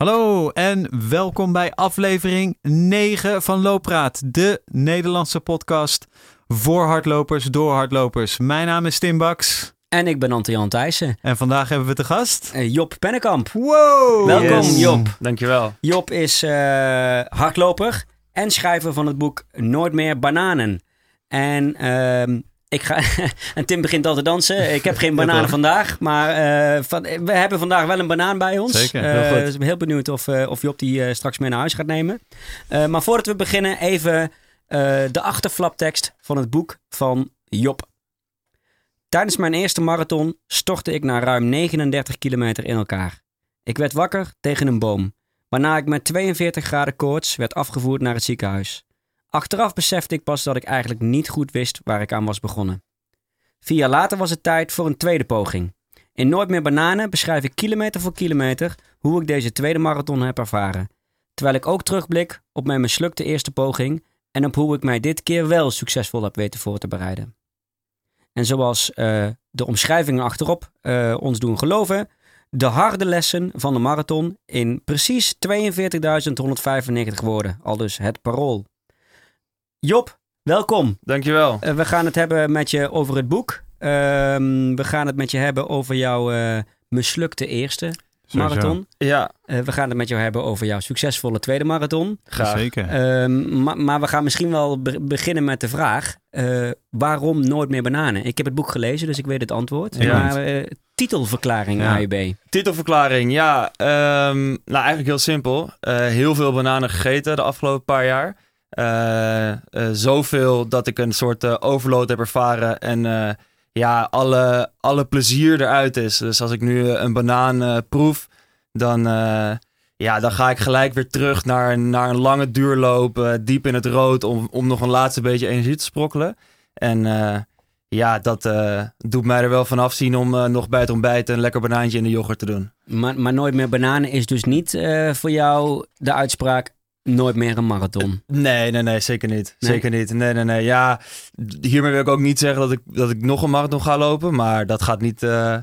Hallo en welkom bij aflevering 9 van Loopraad, de Nederlandse podcast voor hardlopers door hardlopers. Mijn naam is Tim Baks. En ik ben Ante-Jan Thijssen. En vandaag hebben we te gast... Uh, Job Pennekamp. Wow! Welkom Yes. Job. Dankjewel. Job is eh, hardloper en schrijver van het boek Nooit meer bananen. En, ehm, ik ga, en Tim begint al te dansen. Ik heb geen bananen vandaag, maar eh, van, we hebben vandaag wel een banaan bij ons. Zeker, Eh, heel dus ik ben heel benieuwd of, eh, of Job die straks mee naar huis gaat nemen. Maar voordat we beginnen, even de achterflaptekst van het boek van Job. Tijdens mijn eerste marathon stortte ik na ruim 39 kilometer in elkaar. Ik werd wakker tegen een boom, waarna ik met 42 graden koorts werd afgevoerd naar het ziekenhuis. Achteraf besefte ik pas dat ik eigenlijk niet goed wist waar ik aan was begonnen. Vier jaar later was het tijd voor een tweede poging. In Nooit meer bananen beschrijf ik kilometer voor kilometer hoe ik deze tweede marathon heb ervaren. Terwijl ik ook terugblik op mijn mislukte eerste poging en op hoe ik mij dit keer wel succesvol heb weten voor te bereiden. En zoals eh, de omschrijvingen achterop eh, ons doen geloven, de harde lessen van de marathon in precies 42.195 woorden. Al dus het parool. Job, welkom. Dankjewel. Eh, we gaan het hebben met je over het boek. Ehm, we gaan het met je hebben over jouw eh, mislukte eerste Sowieso. marathon. Ja, Eh, we gaan het met jou hebben over jouw succesvolle tweede marathon. graag. Zeker. Ehm, ma- maar we gaan misschien wel be- beginnen met de vraag: eh, waarom nooit meer bananen? Ik heb het boek gelezen, dus ik weet het antwoord. Ja. Maar eh, titelverklaring Ja. AUB. Titelverklaring, ja. ehm, nou, eigenlijk heel simpel. Eh, heel veel bananen gegeten de afgelopen paar jaar. Eh, eh, zoveel dat ik een soort eh, overload heb ervaren. En ja, alle, alle plezier eruit is. Dus als ik nu een banaan proef, dan, ja, dan ga ik gelijk weer terug naar, naar een lange duurloop. diep in het rood om, om nog een laatste beetje energie te sprokkelen. En ja, dat doet mij er wel van afzien om nog bij het ontbijt een lekker banaantje in de yoghurt te doen. Maar, maar nooit meer bananen is dus niet voor jou de uitspraak: nooit meer een marathon. Nee, nee, nee, zeker niet. Nee? Zeker niet. Nee, nee, nee. Ja, hiermee wil ik ook niet zeggen dat ik, dat ik nog een marathon ga lopen, maar dat gaat niet. eh,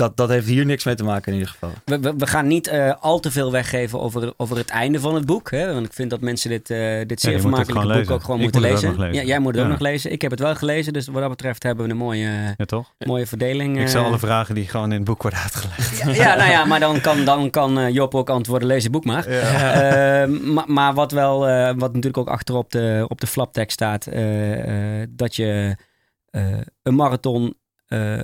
dat, dat heeft hier niks mee te maken in ieder geval. We, we, we gaan niet eh, al te veel weggeven over, over het einde van het boek. Hè? Want ik vind dat mensen dit, eh, dit zeer het vermakelijke boek lezen. ook gewoon Ik moeten moet lezen. Ja, jij moet het ook Ja. nog lezen. Ik heb het wel gelezen, dus wat dat betreft hebben we een mooie, Ja, toch? mooie verdeling. Ik eh. zal alle vragen die gewoon in het boek worden uitgelegd. Ja, nou ja, maar dan kan, dan kan eh, Job ook antwoorden, lees het boek maar. Eh, ma- maar wat wel, eh, wat natuurlijk ook achter op de, op de flaptekst staat, eh, eh, dat je eh, een marathon eh,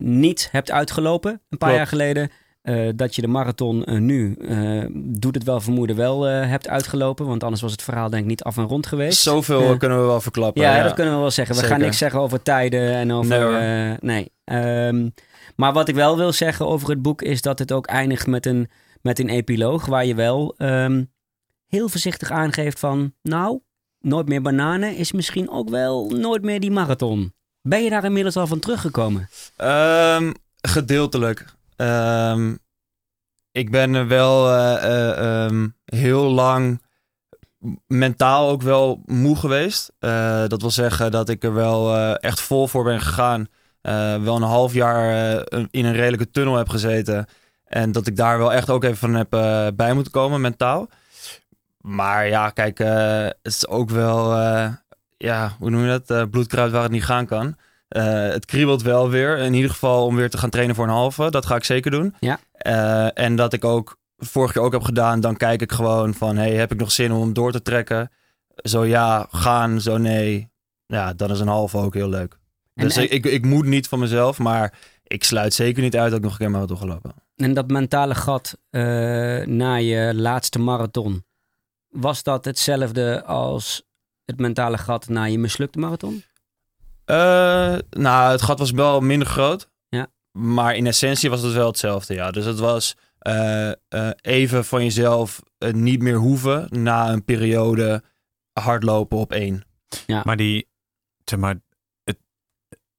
niet hebt uitgelopen een paar Klopt. jaar geleden. Eh, dat je de marathon eh, nu, eh, doet het wel vermoeden, wel hebt uitgelopen. Want anders was het verhaal denk ik niet af en rond geweest. Zoveel kunnen we wel verklappen. Ja, dat kunnen we wel zeggen. We gaan niks zeggen over tijden en over. Nee, nee. Ehm, maar wat ik wel wil zeggen over het boek is dat het ook eindigt met een, met een epiloog. Waar je wel ehm, heel voorzichtig aangeeft van. Nou, nooit meer bananen is misschien ook wel nooit meer die marathon. Ben je daar inmiddels al van teruggekomen? Ehm, gedeeltelijk. Ehm, ik ben wel eh, eh, ehm, heel lang mentaal ook wel moe geweest. Eh, dat wil zeggen dat ik er wel echt vol voor ben gegaan. Wel een half jaar in een redelijke tunnel heb gezeten. En dat ik daar wel echt ook even van heb bij moeten komen, mentaal. Maar ja, kijk, het is ook wel, ja, hoe noem je dat? Eh, bloedkruid waar het niet gaan kan. Eh, het kriebelt wel weer. In ieder geval om weer te gaan trainen voor een halve. Dat ga ik zeker doen. Ja. Eh, en dat ik ook vorige keer ook heb gedaan. Dan kijk ik gewoon van, hey, heb ik nog zin om door te trekken? Zo ja, gaan. Zo nee. Ja, dan is een halve ook heel leuk. En- dus en- ik, ik moet niet van mezelf. Maar ik sluit zeker niet uit dat ik nog een keer marathon ga lopen. En dat mentale gat na je laatste marathon. Was dat hetzelfde als het mentale gat na je mislukte marathon? Eh, nou, het gat was wel minder groot. Ja. Maar in essentie was het wel hetzelfde, ja. Dus het was eh, eh, even van jezelf niet meer hoeven na een periode hardlopen op één. Maar die, zeg maar, het,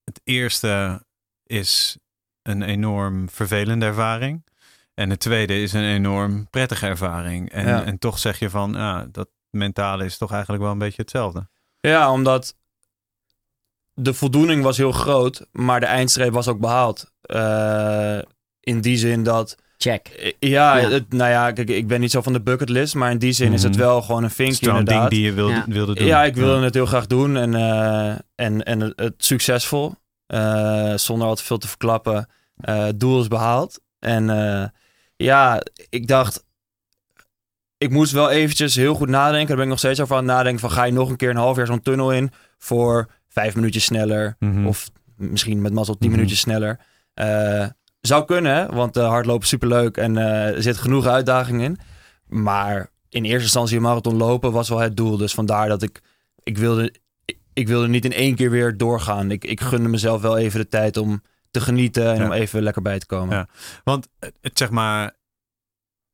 het eerste is een enorm vervelende ervaring. En het tweede is een enorm prettige ervaring. En, Ja. en toch zeg je van, ja, dat mentale is toch eigenlijk wel een beetje hetzelfde. Ja, omdat de voldoening was heel groot, maar de eindstreep was ook behaald. Eh, in die zin dat Check. Eh, Ja, Ja. Het, nou ja, kijk, ik ben niet zo van de bucketlist, maar in die zin is het Mhm. wel gewoon een Het is vinkje een ding inderdaad. die je wilde, Ja. wilde doen. Ja, ik wilde het heel graag doen en, eh, en, en het, het succesvol, eh, zonder al te veel te verklappen. Eh, doel is behaald. En eh, ja, ik dacht, ik moest wel eventjes heel goed nadenken. Daar ben ik nog steeds over aan het nadenken van ga je nog een keer een half jaar zo'n tunnel in voor vijf minuutjes sneller Mhm. of misschien met mazzel tien Mhm. minuutjes sneller. Eh, zou kunnen, want eh, hardlopen is superleuk en eh, er zit genoeg uitdaging in. Maar in eerste instantie een marathon lopen was wel het doel. Dus vandaar dat ik, ik wilde, ik, ik wilde niet in één keer weer doorgaan. Ik, ik gunde mezelf wel even de tijd om te genieten en Ja. om even lekker bij te komen. Ja. Want het, zeg maar,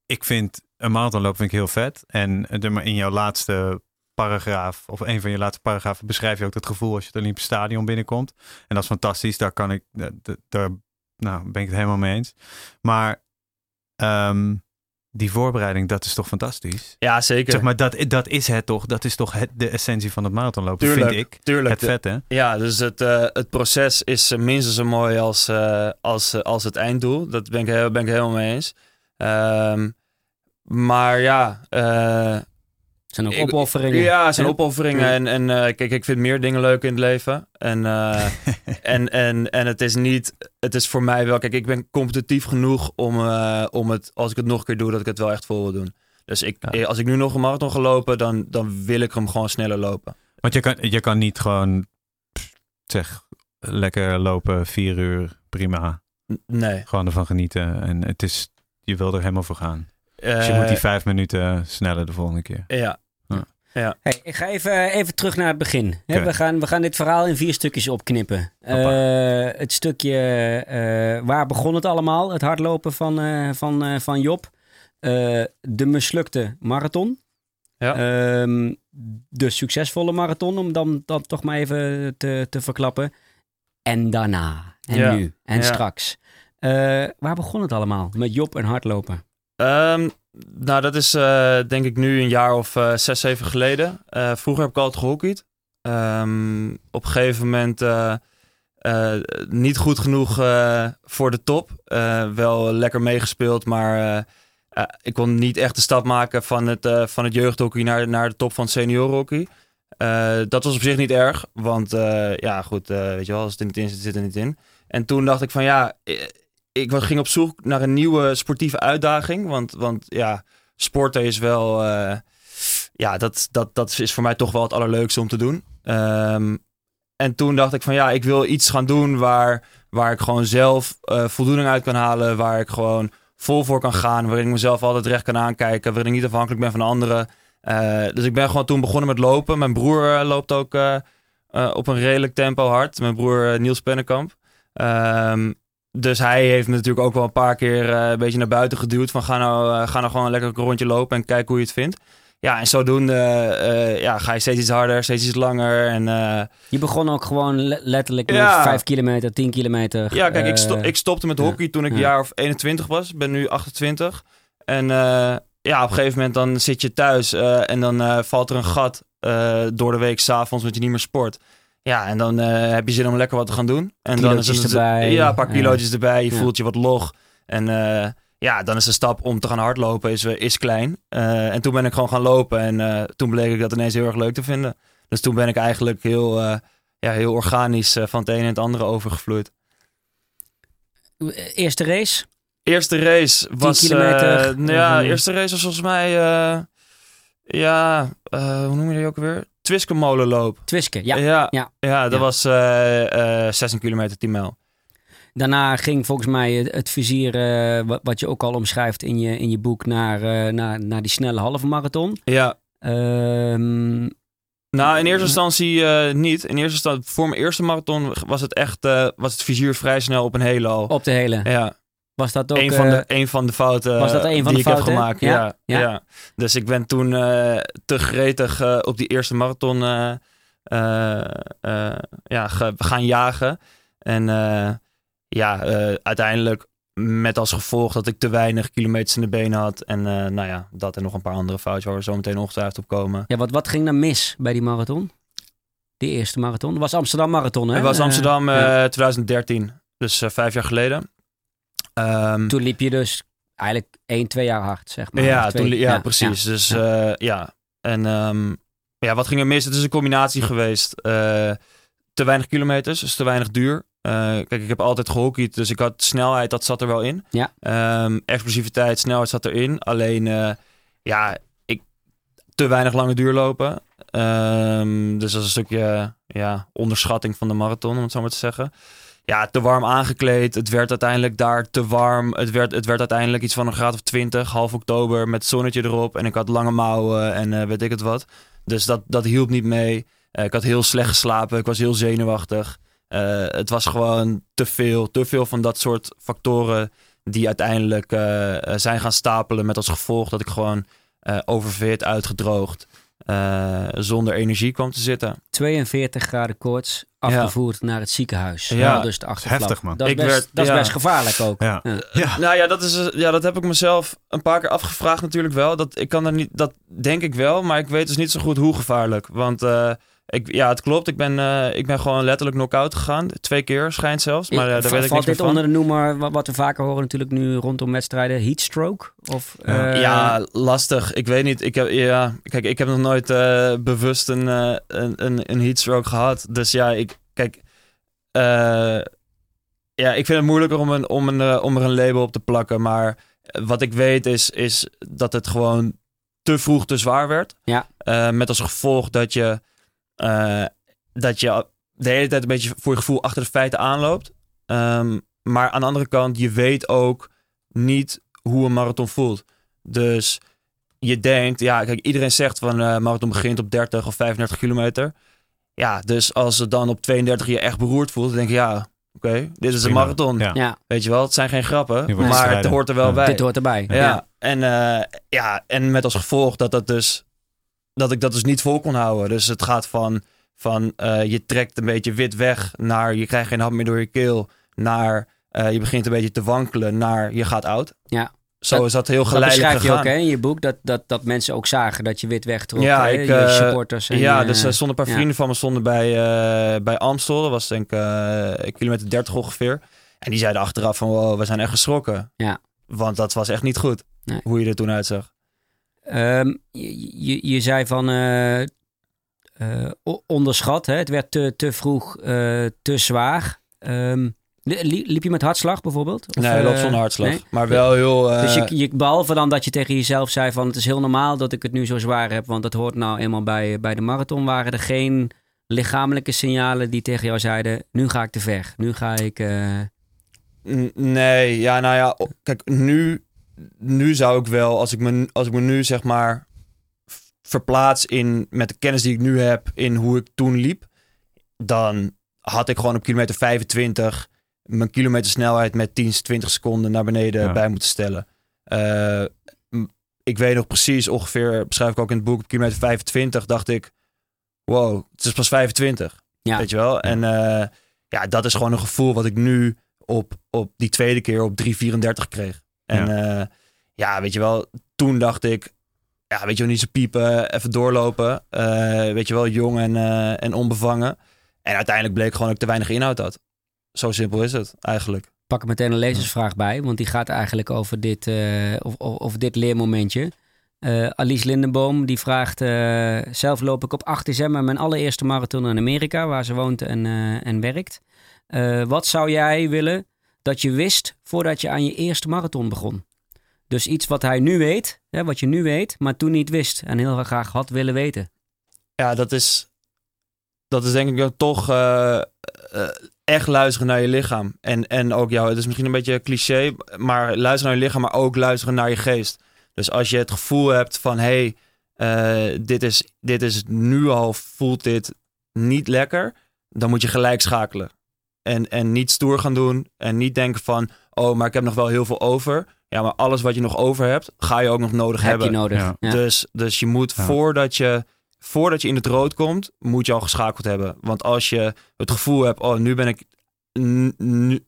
ik vind een marathonloop vind ik heel vet. En eh, in jouw laatste paragraaf, of een van je laatste paragrafen, beschrijf je ook dat gevoel als je het Olympisch Stadion binnenkomt. En dat is fantastisch. Daar kan ik, da- daar nou, ben ik het helemaal mee eens. Maar ehm, die voorbereiding, dat is toch fantastisch? Ja, zeker. Zeg maar, dat, dat is het toch? Dat is toch het, de essentie van het marathonlopen, tuurlijk, vind ik. tuurlijk. Het vet, hè? Ja, dus het, eh, het proces is eh, minstens zo mooi als, eh, als, eh, als het einddoel. Dat ben ik, ben ik helemaal mee eens. Ehm, maar ja, eh, Het zijn ook Ik- opofferingen. ja, zijn opofferingen. En, en eh, kijk, ik vind meer dingen leuk in het leven. En, eh, en, en, en het is niet, het is voor mij wel, kijk, ik ben competitief genoeg om, eh, om het, als ik het nog een keer doe, dat ik het wel echt vol wil doen. Dus ik, Ja. als ik nu nog een marathon ga lopen, dan, dan wil ik hem gewoon sneller lopen. Want je kan, je kan niet gewoon, zeg, lekker lopen, vier uur, prima. Nee. Gewoon ervan genieten. En het is, je wil er helemaal voor gaan. Dus je Eh, moet die vijf minuten sneller de volgende keer. Ja, Hey, ik ga even, even terug naar het begin. We, gaan, we gaan dit verhaal in vier stukjes opknippen. Eh, het stukje eh, waar begon het allemaal? Het hardlopen van, eh, van, eh, van Job. Eh, de mislukte marathon. Ja. Ehm, de succesvolle marathon, om dan, dan toch maar even te, te verklappen. En daarna. En Ja. nu. En Ja. straks. Eh, waar begon het allemaal? Met Job en hardlopen. Ehm, nou, dat is eh, denk ik nu een jaar of eh, zes, zeven geleden. Eh, vroeger heb ik altijd gehockeyd. Ehm, op een gegeven moment niet goed genoeg voor de top. Wel lekker meegespeeld, maar ik kon niet echt de stap maken van het, van het jeugdhockey naar, naar de top van seniorenhockey. Dat was op zich niet erg, want ja, goed, weet je wel, als het er niet in zit, zit er niet in. En toen dacht ik van ja, ik ging op zoek naar een nieuwe sportieve uitdaging. Want, want ja, sporten is wel. eh, ja, dat, dat, dat is voor mij toch wel het allerleukste om te doen. Ehm, en toen dacht ik van ja, ik wil iets gaan doen waar, waar ik gewoon zelf eh, voldoening uit kan halen. Waar ik gewoon vol voor kan gaan. Waarin ik mezelf altijd recht kan aankijken. Waarin ik niet afhankelijk ben van anderen. Eh, dus ik ben gewoon toen begonnen met lopen. Mijn broer loopt ook op een redelijk tempo hard. Mijn broer Niels Pennekamp. Ehm, dus hij heeft me natuurlijk ook wel een paar keer eh, een beetje naar buiten geduwd. Van ga nou, eh, ga nou gewoon lekker een rondje lopen en kijk hoe je het vindt. Ja, en zodoende eh, ja, ga je steeds iets harder, steeds iets langer. En Je begon ook gewoon le- letterlijk met Ja. 5 kilometer, 10 kilometer. ja, kijk, ik, sto- ik stopte met ja. hockey toen ik een Ja. jaar of 21 was. Ik ben nu 28. En ja, op een gegeven moment dan zit je thuis en dan valt er een gat door de week s'avonds, want je niet meer sport. Ja, en dan eh, heb je zin om lekker wat te gaan doen. En dan is het erbij. Ja, een paar kilootjes erbij. Je voelt je wat log. En eh, ja, dan is de stap om te gaan hardlopen is, eh, is klein. En toen ben ik gewoon gaan lopen. En toen bleek ik dat ineens heel erg leuk te vinden. Dus toen ben ik eigenlijk heel, ja, heel organisch van het een en het andere overgevloeid. Eerste race? Eerste race was... kilometer, eh, nou ja, eh, eerste race was volgens mij... ja, hoe noem je die ook alweer? Twiskemolenloop. Twiske, ja. ja, ja. ja, dat Ja. was eh, eh, 16 kilometer, 10 mijl. Daarna ging volgens mij het, vizier, eh, wat, je ook al omschrijft in je, in je boek, naar, eh, naar, naar die snelle halve marathon. Ja, Ehm, Nou, in eerste instantie eh, niet. In eerste instantie, voor mijn eerste marathon was het echt, eh, was het vizier vrij snel op een hele al. op de hele. Ja, Was dat ook... een, van de, eh, een van de fouten was dat een van die de ik fouten? heb gemaakt. Ja? Ja, Ja? ja. Dus ik ben toen eh, te gretig eh, op die eerste marathon ja, gaan jagen. En ja, uiteindelijk met als gevolg dat ik te weinig kilometers in de benen had. En nou ja, dat en nog een paar andere foutjes waar we zo meteen ongetwijfeld op komen. ja, wat, wat ging er mis bij die marathon? Die eerste marathon? Dat was Amsterdam Marathon, hè? Het was Amsterdam eh, ja. 2013, dus vijf jaar geleden. Ehm, Toen liep je dus eigenlijk één, twee jaar hard, zeg maar. Ja, Of twee- toen, ja, precies. ja. Dus Ja. ja, ja. en ehm, ja, wat ging er mis? Het is een combinatie geweest. Eh, te weinig kilometers, dus te weinig duur. Eh, kijk, ik heb altijd gehockeyd, dus ik had snelheid, dat zat er wel in. Ja. Ehm, explosiviteit, snelheid zat erin. Alleen, eh, ja, ik te weinig lange duur lopen. Dus dat is een stukje ja, onderschatting van de marathon, om het zo maar te zeggen. Ja, te warm aangekleed. Het werd uiteindelijk daar te warm. Het werd, het werd uiteindelijk iets van een graad of 20, half oktober, met zonnetje erop. En ik had lange mouwen en eh, weet ik het wat. Dus dat, dat hielp niet mee. Eh, ik had heel slecht geslapen. Ik was heel zenuwachtig. Eh, het was gewoon te veel. Te veel van dat soort factoren die uiteindelijk zijn gaan stapelen. Met als gevolg dat ik gewoon oververhit, uitgedroogd, eh, zonder energie kwam te zitten. 42 graden koorts, afgevoerd naar het ziekenhuis. Ja. Ja, dus de heftig, man. Dat is, Ik best, werd- dat is best gevaarlijk ook. Ja. Ja. Ja. Nou ja dat, is, ja, dat heb ik mezelf een paar keer afgevraagd natuurlijk wel. Dat, ik kan er niet, dat denk ik wel, maar ik weet dus niet zo goed hoe gevaarlijk. Want eh, ik, ja, het klopt. Ik ben, eh, ik ben gewoon letterlijk knock-out gegaan. Twee keer schijnt zelfs, maar eh, daar weet ik Valt niks meer dit van. onder de noemer, wat, wat we vaker horen natuurlijk nu rondom wedstrijden, heatstroke? Of, Ja. eh, ja, lastig. Ik weet niet. Ik heb, ja, kijk, ik heb nog nooit bewust een, een, een, een heatstroke gehad. Dus ja, ik, kijk, ja, ik vind het moeilijker om, een, om, een, om er een label op te plakken. Maar wat ik weet is, is dat het gewoon te vroeg te zwaar werd. Ja. Met als gevolg dat je, eh, dat je de hele tijd een beetje voor je gevoel achter de feiten aanloopt. Ehm, maar aan de andere kant, je weet ook niet hoe een marathon voelt. Dus je denkt, ja, kijk, iedereen zegt van eh marathon begint op 30 of 35 kilometer. Ja, dus als het dan op 32 je echt beroerd voelt, dan denk je, ja, oké, dit is een marathon. Ja. ja, Weet je wel, het zijn geen grappen, maar het hoort er wel Ja. bij. dit hoort erbij. Ja, En, eh, ja, en met als gevolg dat, dat, dus, dat ik dat dus niet vol kon houden. Dus het gaat van, van eh, je trekt een beetje wit weg naar je krijgt geen hap meer door je keel, naar eh, je begint een beetje te wankelen, naar je gaat oud. Ja. Zo Dat- is dat heel Dat geleidelijk beschrijf je ook hè, in je boek, dat, dat, dat mensen ook zagen dat je wit wegtrok. Ja, hè, ik, je eh, supporters. En, ja, dus er stonden een paar ja. vrienden van me stonden bij, bij Amstel. Dat was denk ik kilometer 30 ongeveer. En die zeiden achteraf van, wow, we zijn echt geschrokken. Ja. Want dat was echt niet goed, Nee. hoe je er toen uitzag. Ehm, je, je, je zei van eh, eh, onderschat, hè? het werd te, te vroeg, eh, te zwaar. Ehm, li- liep je met hartslag bijvoorbeeld? Of, nee, eh, zonder hartslag. nee? Maar wel heel... Dus je, je, behalve dan dat je tegen jezelf zei van het is heel normaal dat ik het nu zo zwaar heb, want dat hoort nou eenmaal bij, bij de marathon, waren er geen lichamelijke signalen die tegen jou zeiden, nu ga ik te ver, nu ga ik... Nee, ja, nou ja, kijk, nu, nu zou ik wel, als ik me, als ik me nu zeg maar verplaats in, met de kennis die ik nu heb, in hoe ik toen liep, dan had ik gewoon op kilometer 25 mijn kilometer snelheid met 10, 20 seconden naar beneden Ja. bij moeten stellen. Eh, ik weet nog precies ongeveer, beschrijf ik ook in het boek, op kilometer 25 dacht ik, wow, het is pas 25. Ja. Weet je wel? En eh, ja, dat is gewoon een gevoel wat ik nu op, op die tweede keer op 3,34 kreeg. En ja. ja, weet je wel, toen dacht ik, ja, weet je wel, niet zo piepen, even doorlopen. Eh, weet je wel, jong en, eh, en onbevangen. En uiteindelijk bleek gewoon dat ik te weinig inhoud had. Zo simpel is het eigenlijk. pak er meteen een lezersvraag bij, want die gaat eigenlijk over dit, eh, of, dit leermomentje. Eh, Alice Lindenboom die vraagt: eh, Zelf loop ik op 8 december mijn allereerste marathon in Amerika, waar ze woont en, eh, en werkt. Eh, wat zou jij willen dat je wist voordat je aan je eerste marathon begon? Dus iets wat hij nu weet, hè, wat je nu weet, maar toen niet wist en heel graag had willen weten. Ja, dat is, dat is denk ik toch eh, eh, echt luisteren naar je lichaam. En, en ook jou, het is misschien een beetje cliché, maar luisteren naar je lichaam, maar ook luisteren naar je geest. Dus als je het gevoel hebt van, hé, hey, eh, dit, is, dit is nu al, voelt dit niet lekker, dan moet je gelijk schakelen. En, en niet stoer gaan doen en niet denken van, oh, maar ik heb nog wel heel veel over. Ja, maar alles wat je nog over hebt, ga je ook nog nodig Heb hebben. je nodig. Ja. Ja. Dus, dus je moet Ja. voordat je voordat je in het rood komt, moet je al geschakeld hebben. Want als je het gevoel hebt, oh, nu ben ik. Nu,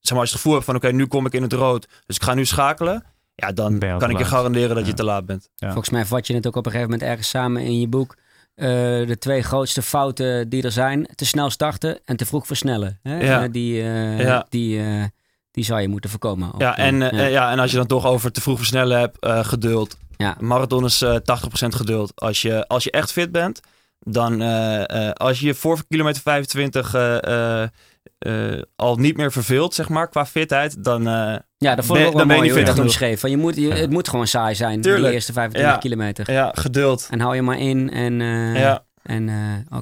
zeg maar, als je het gevoel hebt van, oké, nu kom ik in het rood, dus ik ga nu schakelen. Ja, dan kan ik je garanderen dat je te laat bent. Ja. Volgens mij vat je het ook op een gegeven moment ergens samen in je boek. Eh, de twee grootste fouten die er zijn: te snel starten en te vroeg versnellen. Hè? Ja. Eh, die, eh, Ja. die, Die zou je moeten voorkomen. Ja, en, ja. ja. en als je dan toch over te vroeg versnellen hebt, geduld. Ja. Marathon is eh 80% geduld. Als je, als je echt fit bent, dan als je je voor kilometer 25 eh, al niet meer verveelt, zeg maar, qua fitheid, dan... eh, Ja, dat vond Ben- ik ook wel dan ben je mooi hoe je dat omschreef. Van je moet, je, het moet gewoon saai zijn, die eerste 25 Ja. kilometer. ja, geduld. En hou je maar in. En, eh, ja. en, eh,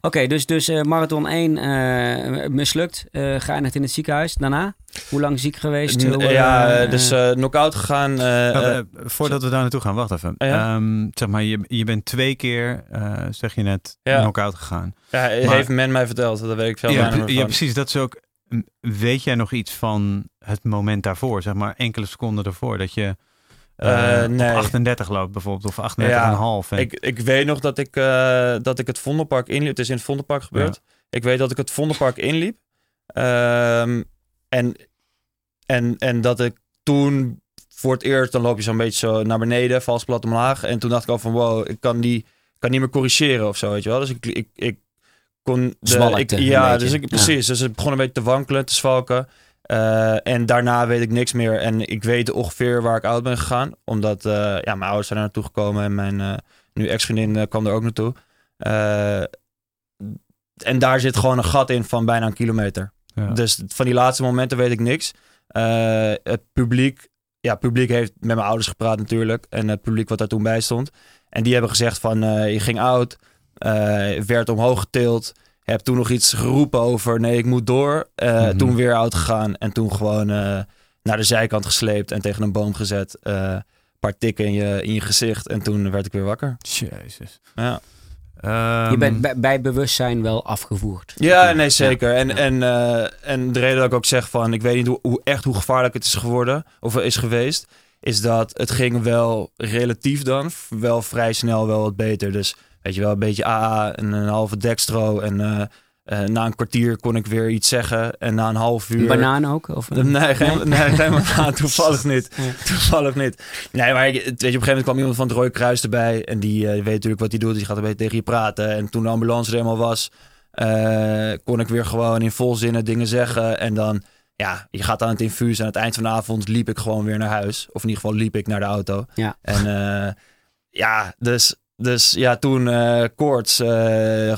Oké, dus, dus eh, marathon 1 eh, mislukt. Eh, ga je net in het ziekenhuis daarna? Hoe lang ziek geweest? N- Hoe, ja, dus eh knock-out gegaan. eh, Nou, voordat we daar naartoe gaan, wacht even. Ja. Ehm, zeg maar, je, je bent twee keer, eh, zeg je net, Ja. knock-out gegaan. ja, maar- heeft men mij verteld. Dat weet ik veel Ja, meer ja, van. precies. Dat is ook. Weet jij nog iets van het moment daarvoor, zeg maar enkele seconden ervoor, dat je Eh, nee. op 38 loopt bijvoorbeeld, of 38,5. en- Ik, ik weet nog dat ik, eh, dat ik het Vondelpark inliep. Het is in het Vondelpark gebeurd. Ik weet dat ik het Vondelpark inliep. Ehm, en, en, en dat ik toen voor het eerst, dan loop je zo'n beetje zo naar beneden, vals plat omlaag. En toen dacht ik al van wow, ik kan, die, kan niet meer corrigeren of zo, weet je wel. Dus ik, ik, ik kon... De, ik, ja, dus ik, precies. Dus het begon een beetje te wankelen, te zwalken. Eh, en daarna weet ik niks meer. En ik weet ongeveer waar ik uit ben gegaan. Omdat eh, ja, mijn ouders zijn er naartoe gekomen en mijn eh, nu ex-vriendin kwam er ook naartoe. En daar zit gewoon een gat in van bijna een kilometer. ja. Dus van die laatste momenten weet ik niks. Het publiek, ja, het publiek heeft met mijn ouders gepraat natuurlijk. En het publiek wat daar toen bij stond. En die hebben gezegd van, je ging oud, werd omhoog getild. Heb toen nog iets geroepen over, nee, ik moet door. Eh, Mhm. Toen weer oud gegaan en toen gewoon eh, naar de zijkant gesleept en tegen een boom gezet. Eh, een paar tikken in je, in je gezicht en toen werd ik weer wakker. Jezus. Ja. je Ehm, bent bij, bij bewustzijn wel afgevoerd. Ja, nee, zeker. En, Ja. En, eh, en de reden dat ik ook zeg van, ik weet niet hoe, hoe echt hoe gevaarlijk het is geworden, of is geweest, is dat het ging wel relatief dan, wel vrij snel wel wat beter. Dus weet je wel, een beetje AA en een halve dextro en eh, eh, na een kwartier kon ik weer iets zeggen en na een half uur... Een banaan ook? Of? Nee, geen, nee? geen banaan, toevallig niet. Toevallig niet. Nee, maar ik, weet je, op een gegeven moment kwam iemand van het Rode Kruis erbij. En die eh, weet natuurlijk wat hij doet. Die gaat een beetje tegen je praten. En toen de ambulance er eenmaal was, kon ik weer gewoon in volzinnen dingen zeggen. En dan, ja, je gaat aan het infuus. En aan het eind van de avond liep ik gewoon weer naar huis. Of in ieder geval liep ik naar de auto. Ja. En ja, dus, dus ja, toen eh koorts. eh,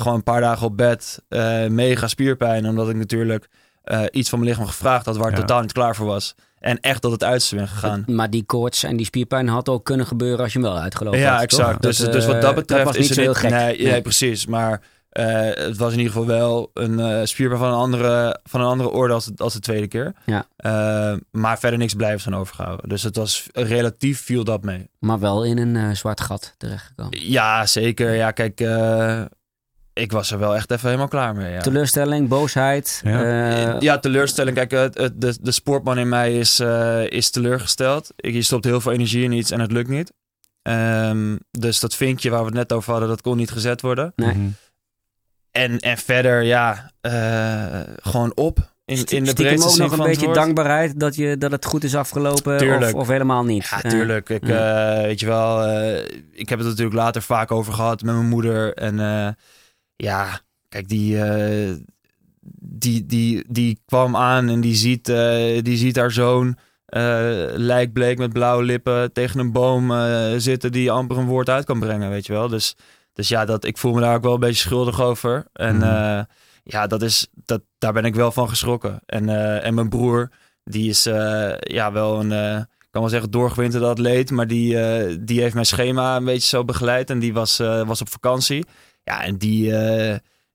gewoon een paar dagen op bed. eh, mega spierpijn. Omdat ik natuurlijk eh, iets van mijn lichaam gevraagd had waar ik Ja. totaal niet klaar voor was. En echt tot het uiterste ben gegaan. Maar die koorts en die spierpijn had ook kunnen gebeuren als je hem wel uitgelopen Ja, had, exact. toch? Dus, Dat, dus wat dat betreft was is niet het zo heel gek. Nee, nee. Nee. precies. Maar eh, het was in ieder geval wel een eh spierpijn van een andere, van een andere orde als, als de tweede keer. Ja. Eh, maar verder niks blijvends aan overgehouden. Dus het was relatief viel dat mee. Maar wel in een eh, zwart gat terechtgekomen. Ja, zeker. Ja, kijk, eh, ik was er wel echt even helemaal klaar mee. Ja. Teleurstelling, boosheid. Ja. ja, teleurstelling. Kijk, het, het- de, de sportman in mij is, eh, is teleurgesteld. Je stopt heel veel energie in iets en het lukt niet. Ehm, dus dat vinkje waar we het net over hadden, dat kon niet gezet worden. Nee. Mhm. En, en verder, ja, eh, gewoon op. In, in de Stiekem ook nog een beetje dankbaarheid dat, je, dat het goed is afgelopen of, of helemaal niet. Ja, tuurlijk. Ik, ja. eh, weet je wel, eh, ik heb het natuurlijk later vaak over gehad met mijn moeder. En eh, ja, kijk, die, eh, die, die, die kwam aan en die ziet, eh, die ziet haar zoon eh lijkbleek met blauwe lippen tegen een boom eh, zitten die amper een woord uit kan brengen, weet je wel. Dus, dus ja, dat, ik voel me daar ook wel een beetje schuldig over. En Mhm. eh, ja, dat is, dat, daar ben ik wel van geschrokken. En, eh, en mijn broer, die is eh, ja, wel een, ik kan wel zeggen, doorgewinterde atleet. Maar die, die heeft mijn schema een beetje zo begeleid. En die was, was op vakantie. Ja, en die,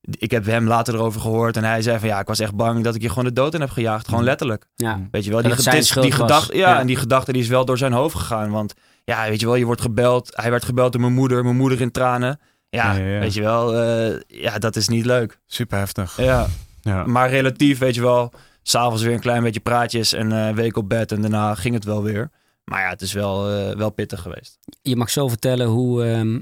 ik heb hem later erover gehoord. En hij zei van ja, ik was echt bang dat ik je gewoon de dood in heb gejaagd. Gewoon letterlijk. ja. Weet je wel, die, die was. gedachte, ja, Ja. en die gedachte die is wel door zijn hoofd gegaan. Want ja, weet je wel, je wordt gebeld. Hij werd gebeld door mijn moeder, mijn moeder in tranen. Ja, Ja, ja, ja. weet je wel, eh, ja, dat is niet leuk. Super heftig. Ja, Ja. maar relatief, weet je wel, s'avonds weer een klein beetje praatjes en eh, een week op bed en daarna ging het wel weer. Maar ja, het is wel, eh, wel pittig geweest. Je mag zo vertellen hoe, ehm,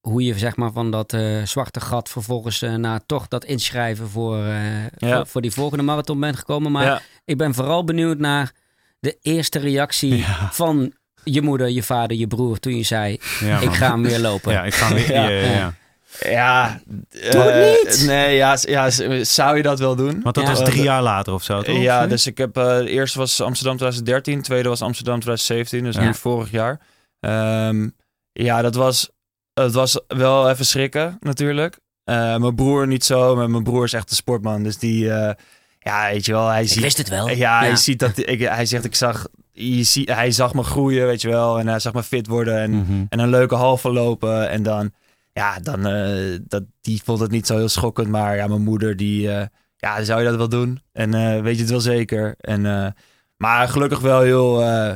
hoe je zeg maar, van dat eh, zwarte gat vervolgens eh, naar toch dat inschrijven voor, eh, Ja. voor, voor die volgende marathon bent gekomen. Maar ja, ik ben vooral benieuwd naar de eerste reactie Ja. van je moeder, je vader, je broer toen je zei: Ja, Ik ga hem weer lopen. Ja, ik ga weer. Ja. Ja, ja, ja. Ja. Doe het eh, niet! Nee, ja, ja, zou je dat wel doen? Want dat Ja. was drie jaar later of zo, toch? Ja, dus ik heb... eh, de eerste was Amsterdam 2013. De tweede was Amsterdam 2017. Dus Ja. nu vorig jaar. Ehm, ja, dat was... Het was wel even schrikken, natuurlijk. Eh, mijn broer niet zo. Maar mijn broer is echt een sportman. Dus die... eh, ja, weet je wel. Hij Ik ziet... wist het wel. Ja, hij ziet dat... Ik, hij zegt, ik zag... Je hij zag me groeien, weet je wel. En hij zag me fit worden. En Mhm. en een leuke halve lopen. En dan, ja, dan, eh, dat, die vond het niet zo heel schokkend. Maar ja, mijn moeder, die, eh, ja, zou je dat wel doen? En eh, weet je het wel zeker? En, eh, maar gelukkig wel heel, eh,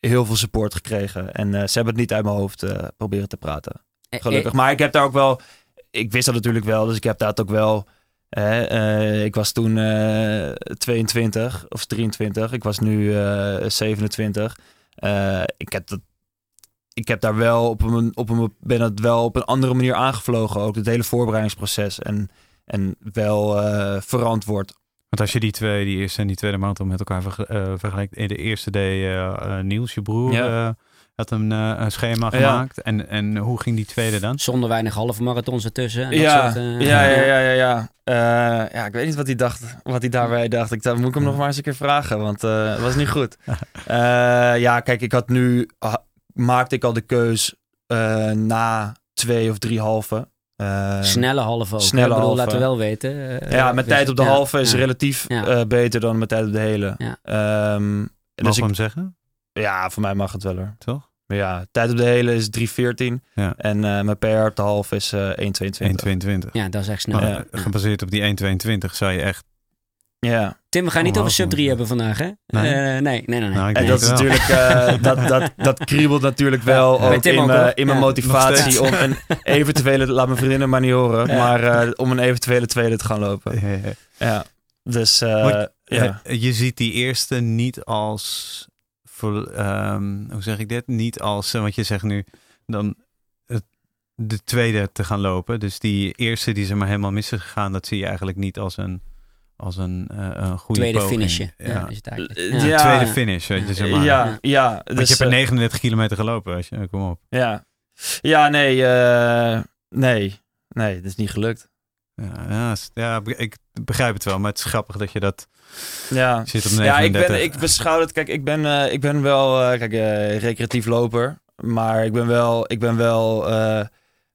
heel veel support gekregen. En eh, ze hebben het niet uit mijn hoofd eh, proberen te praten. Gelukkig. Maar ik heb daar ook wel, ik wist dat natuurlijk wel. Dus ik heb dat ook wel. Eh, ik was toen eh 22 of 23. Ik was nu eh 27. Eh, ik heb dat ik heb daar wel op een, op een, ben het wel op een andere manier aangevlogen. Ook het hele voorbereidingsproces. En, en wel eh, verantwoord. Want als je die twee, die eerste en die tweede marathon met elkaar verge- eh, vergelijkt. In de eerste deed eh, eh, Niels, je broer, Ja. Had een, eh, een schema Ja. gemaakt. En, en hoe ging die tweede dan? Zonder weinig halve marathons ertussen. en dat Ja, soort, eh, ja, ja, ja, ja, ja. Eh, ja, ik weet niet wat hij dacht, wat hij daarbij dacht. Ik dacht, moet ik hem nog maar eens een keer vragen, want eh, het was niet goed. Eh, ja, kijk, ik had nu, ah, maakte ik al de keus eh, na twee of drie halve. Eh, Snelle halve ook. snelle ik bedoel, halve. laten we wel weten. ja, mijn tijd op de ja, halve is ja. relatief Ja. eh, beter dan mijn tijd op de hele. Ja. Ehm, en Mag dus ik, hem zeggen? ja, voor mij mag het wel hoor. Toch? Maar ja, tijd op de hele is 3.14 Ja. en eh, mijn PR op de halve is eh 1.22. 1,22. Ja, dat is echt snel. Maar, Ja. eh, Gebaseerd op die 1,22 zou je echt... Ja. Tim, we gaan niet over sub 3 moeten. hebben vandaag, hè? Nee? Eh, nee, nee, nee. nee. Nou, ik En denk dat is het wel. natuurlijk, eh, dat, dat, dat kriebelt natuurlijk wel ook in, ook, mijn- hoor. in mijn Ja. Nog motivatie om een eventuele, laat mijn vriendinnen maar niet horen, Ja. maar eh, om een eventuele tweede te gaan lopen. Ja, ja. Ja, dus Maar- ja. Je ziet die eerste niet als, voor, ehm, hoe zeg ik dit? Niet als, eh, want je zegt nu dan het, de tweede te gaan lopen. Dus die eerste die ze maar helemaal mis is gegaan, dat zie je eigenlijk niet als een, als een, eh, een goede Tweede poging. finishje. Ja. Ja. is het eigenlijk. Eh, Ja. ja. Tweede finish, weet je, zeg maar. ja, ja, Want dus, je hebt er eh, 39 kilometer gelopen, weet je. Kom op. ja. ja, nee, eh, nee, nee, dat is niet gelukt. Ja, ja, ik begrijp het wel, maar het is grappig dat je dat Ja, zit op Ja, 39. ik, ben, ik beschouw het. Kijk, ik ben, eh, ik ben wel eh, kijk, eh, recreatief loper. Maar ik ben wel, ik ben wel,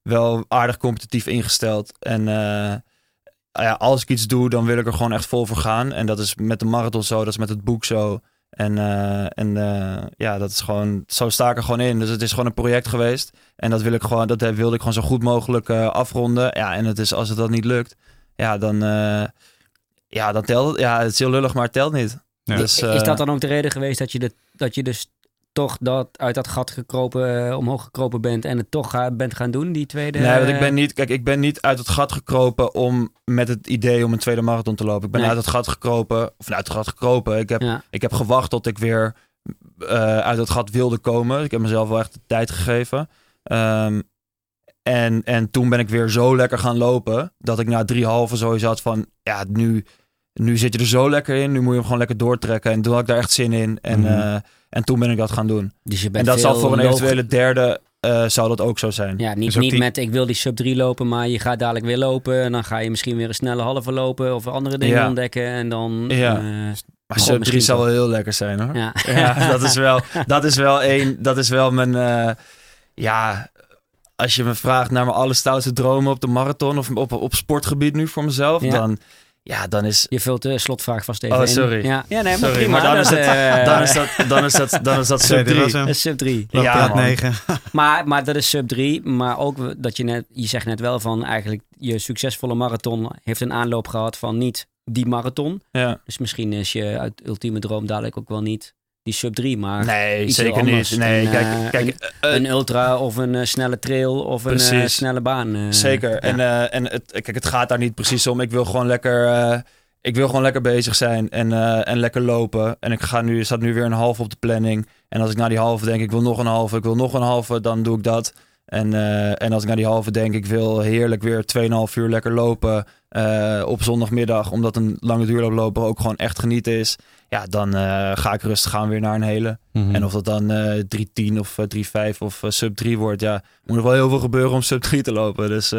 wel aardig competitief ingesteld. En ja, als ik iets doe, dan wil ik er gewoon echt vol voor gaan. En dat is met de marathon zo, dat is met het boek zo. En, en ja, dat is gewoon, zo sta ik er gewoon in. Dus het is gewoon een project geweest. En dat wil ik gewoon, dat wilde ik gewoon zo goed mogelijk afronden. Ja, en het is, als het dat niet lukt, ja, dan, ja, dan telt het. Ja, het is heel lullig, maar het telt niet. Ja. Dus, is eh, dat dan ook de reden geweest dat je, de, dat je dus toch dat, uit dat gat gekropen, eh, omhoog gekropen bent en het toch ga- bent gaan doen, die tweede? Nee, want ik eh, ben niet, kijk, ik ben niet uit het gat gekropen om met het idee om een tweede marathon te lopen. Ik ben Nee. uit het gat gekropen, of uit het gat gekropen. Ik heb, Ja. ik heb gewacht tot ik weer eh, uit het gat wilde komen. Ik heb mezelf wel echt de tijd gegeven. Ehm, en, en toen ben ik weer zo lekker gaan lopen dat ik na drie halve sowieso had van, ja, nu, nu zit je er zo lekker in. Nu moet je hem gewoon lekker doortrekken. En toen had ik daar echt zin in. En, Mhm. eh, en toen ben ik dat gaan doen. Dus je En bent dat zal voor een eventuele derde, eh, zou dat ook zo zijn. Ja, niet, Dus niet die- met ik wil die sub 3 lopen, maar je gaat dadelijk weer lopen. En dan ga je misschien weer een snelle halve lopen of andere dingen Ja. ontdekken. En dan... Ja. eh, Maar sub 3 misschien zou toch. wel heel lekker zijn hoor. ja. Ja, dat is wel, dat is wel één, dat is wel mijn, eh, ja, als je me vraagt naar mijn allerstoutste dromen op de marathon of op, op sportgebied nu voor mezelf, Ja. dan, ja, dan is, Je vult de slotvraag vast even Oh, in. sorry. Ja, ja nee, maar sorry, prima. maar dan is het, eh, dan is dat, dan is dat, dan is dat sub Nee, dit 3. was hem. dat is sub 3. Loop Ja, plaat man. 9. Maar, maar dat is sub 3. Maar ook dat je net, je zegt net wel van eigenlijk je succesvolle marathon heeft een aanloop gehad van niet die marathon. Ja. Dus misschien is je uit ultieme droom dadelijk ook wel niet die sub 3, maar Nee, zeker niet. Nee, Een, kijk, eh, kijk eh, een ultra of een eh, snelle trail of een eh, snelle baan. eh, Zeker. ja. En, eh, en het, kijk, het gaat daar niet precies om. Ik wil gewoon lekker, eh, ik wil gewoon lekker bezig zijn en, eh, en lekker lopen. En ik ga nu, er staat nu weer een half op de planning. En als ik na die halve denk, ik wil nog een halve, ik wil nog een halve, dan doe ik dat. En, eh, en als ik naar die halve denk, ik wil heerlijk weer 2,5 uur lekker lopen eh, op zondagmiddag. Omdat een lange duurlooplopen ook gewoon echt genieten is. Ja, dan eh, ga ik rustig gaan weer naar een hele. Mhm. En of dat dan eh 3.10 of eh, 3.5 of sub 3 wordt, ja, moet er wel heel veel gebeuren om sub 3 te lopen. Dus,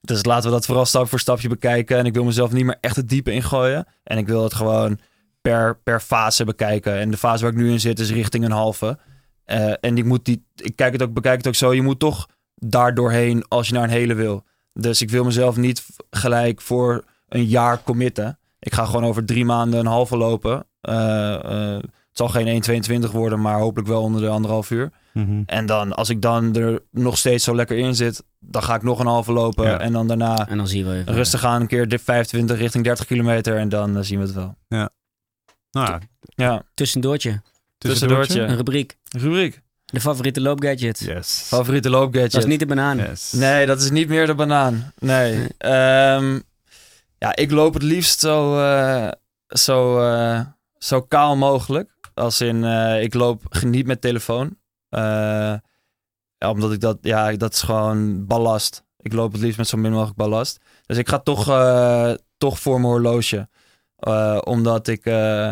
dus laten we dat vooral stap voor stapje bekijken. En ik wil mezelf niet meer echt het diepe ingooien. En ik wil het gewoon per, per fase bekijken. En de fase waar ik nu in zit is richting een halve. Eh, en ik, moet die, ik kijk het ook, bekijk het ook zo, je moet toch daar doorheen als je naar een hele wil. Dus ik wil mezelf niet gelijk voor een jaar committen. Ik ga gewoon over drie maanden een halve lopen. Eh, eh, het zal geen 1,22 worden, maar hopelijk wel onder de anderhalf uur. Mhm. En dan, als ik dan er nog steeds zo lekker in zit, dan ga ik nog een halve lopen. Ja. En dan daarna En dan zien we even. rustig aan, een keer de 25 richting 30 kilometer. En dan zien we het wel. Nou, Ja, Tussendoortje. Tussendoortje. Een rubriek. Rubriek. De favoriete loopgadget. Yes. Favoriete loopgadget. Dat is niet de banaan. Yes. Nee, dat is niet meer de banaan. Nee. Ehm, ja, ik loop het liefst zo, eh, zo, eh, zo kaal mogelijk. Als in, eh, ik loop geniet met telefoon. Eh, ja, omdat ik dat, ja, dat is gewoon ballast. Ik loop het liefst met zo min mogelijk ballast. Dus ik ga toch, eh, toch voor mijn horloge. Eh, omdat ik eh,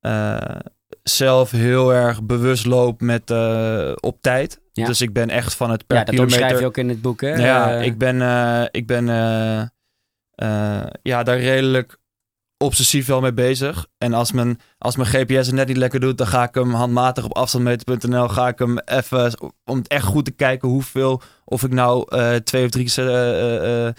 eh, zelf heel erg bewust loop met, eh, op tijd. Ja. Dus ik ben echt van het per Ja, dat kilometer... omschrijf je ook in het boek, hè? Ja, Eh, ik ben, eh, ik ben ja, daar redelijk obsessief wel mee bezig. En als mijn, als mijn GPS het net niet lekker doet, dan ga ik hem handmatig op afstandmeter.nl ga ik hem even om het echt goed te kijken hoeveel of ik nou twee of drie se-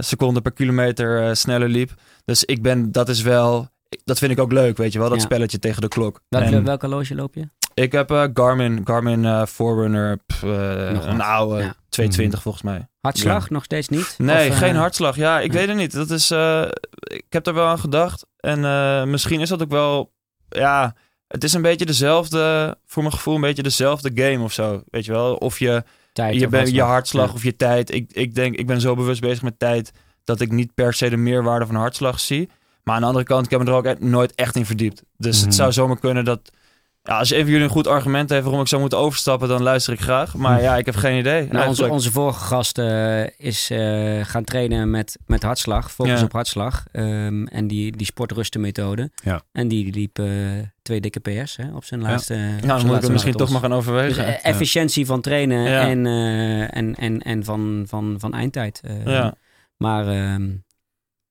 seconden per kilometer sneller liep. Dus ik ben, dat is wel, dat vind ik ook leuk, weet je wel, dat Ja. spelletje tegen de klok. welke, En- welke loge loop je? ik heb eh, Garmin, Garmin eh, Forerunner, pff, eh, een oude, Ja. 220 volgens mij. Hartslag? Nog steeds niet? Nee, Of, geen hartslag. Ja, ik nee. weet het niet. Dat is, eh, ik heb er wel aan gedacht. En eh, misschien is dat ook wel, ja, het is een beetje dezelfde, voor mijn gevoel een beetje dezelfde game of zo. Weet je wel? Of je, Tijd je, of bent, je hartslag. hartslag Ja. of je tijd. Ik, ik denk, ik ben zo bewust bezig met tijd dat ik niet per se de meerwaarde van hartslag zie. Maar aan de andere kant, ik heb me er ook nooit echt in verdiept. Dus Mhm. het zou zomaar kunnen dat, ja, als een van jullie een goed argument heeft waarom ik zou moeten overstappen, dan luister ik graag. Maar ja, ik heb geen idee. Nou, onze, eigenlijk. onze vorige gast eh, is eh, gaan trainen met, met hartslag, focus Ja. op hartslag. Ehm, en die, die sportrustenmethode. Ja. En die liep eh, twee dikke PS hè, op zijn laatste. nou, dan moet ik er misschien toch maar gaan overwegen. Dus, efficiëntie van trainen en, en, en, en van, van, van eindtijd. eh. ja.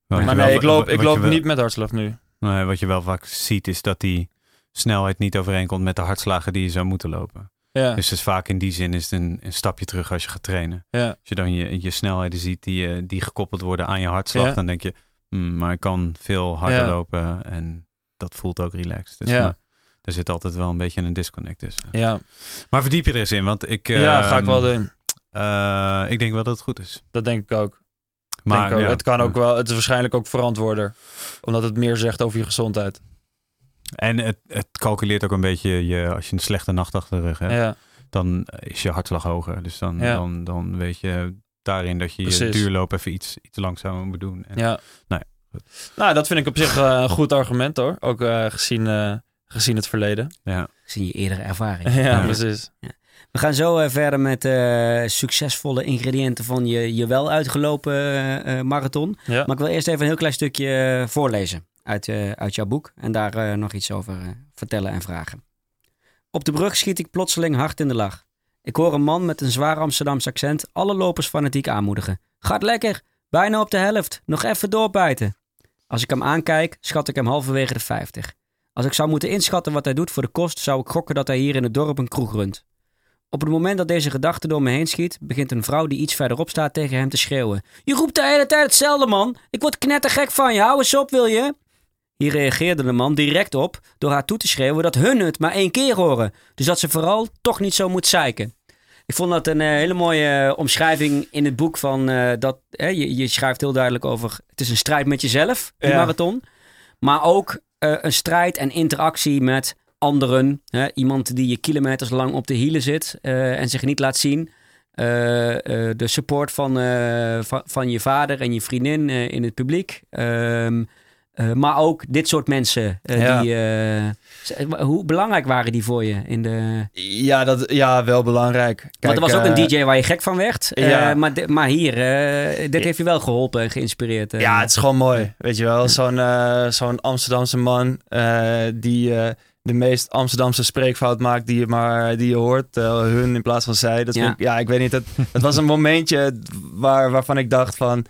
Maar wel- nee, ik loop, ik loop wel- niet met hartslag nu. Nee, wat je wel vaak ziet is dat die snelheid niet overeenkomt met de hartslagen die je zou moeten lopen. Ja, Dus het is vaak in die zin is het een, een stapje terug als je gaat trainen. ja. Als je dan je, je snelheden ziet die, eh, die gekoppeld worden aan je hartslag, Ja. dan denk je, "Hmm, maar ik kan veel harder lopen en dat voelt ook relaxed. Dus Ja. maar er zit altijd wel een beetje een disconnect tussen. ja. Maar verdiep je er eens in, want ik... ja, ga ik ehm, wel doen. eh, ik denk wel dat het goed is. Dat denk ik ook. Maar denk ook. ja, het kan ook wel, het is waarschijnlijk ook verantwoorder. Omdat het meer zegt over je gezondheid. En het, het calculeert ook een beetje, je, als je een slechte nacht achter de rug hebt, Ja, dan is je hartslag hoger. Dus dan, Ja. dan, dan weet je daarin dat je je Precies. duurloop even iets, iets langzamer moet doen. En, ja. Nou Nou, dat vind ik op zich eh, een goed argument hoor. Ook eh, gezien, eh, gezien het verleden. ja. zie je eerdere ervaring. ja, Ja. We gaan zo eh, verder met eh, succesvolle ingrediënten van je, je wel uitgelopen eh, marathon. Ja. Maar ik wil eerst even een heel klein stukje voorlezen uit, uit jouw boek. En daar nog iets over vertellen en vragen. Op de brug schiet ik plotseling hard in de lach. Ik hoor een man met een zwaar Amsterdams accent alle lopers fanatiek aanmoedigen. Gaat lekker, bijna op de helft, nog even doorbijten. Als ik hem aankijk, schat ik hem halverwege de 50. Als ik zou moeten inschatten wat hij doet voor de kost, zou ik gokken dat hij hier in het dorp een kroeg runt. Op het moment dat deze gedachte door me heen schiet, begint een vrouw die iets verderop staat tegen hem te schreeuwen. Je roept de hele tijd hetzelfde, man. Ik word knettergek van je. Hou eens op, wil je? Hier reageerde de man direct op door haar toe te schreeuwen dat hun het maar één keer horen. Dus dat ze vooral toch niet zo moet zeiken. Ik vond dat een eh, hele mooie eh, omschrijving in het boek van eh, dat hè, je, je schrijft heel duidelijk over het is een strijd met jezelf, die Ja. marathon. Maar ook een strijd en interactie met anderen. Hè? Iemand die je kilometers lang op de hielen zit eh, en zich niet laat zien. Eh, eh, de support van, van, van je vader en je vriendin in het publiek. Ehm, Eh, maar ook dit soort mensen. Ja. die, z- hoe belangrijk waren die voor je? In de... Ja, dat, ja wel belangrijk. Kijk, Want er was ook een DJ waar je gek van werd. Ja. maar, maar hier, dit heeft je wel geholpen en geïnspireerd. Ja, het is gewoon mooi. Weet je wel, zo'n zo'n Amsterdamse man die de meest Amsterdamse spreekfout maakt die je, maar, die je hoort. eh, hun in plaats van zij. Dat Ja. ik- ja, ik weet niet. Het, het was een momentje waar, waarvan ik dacht van...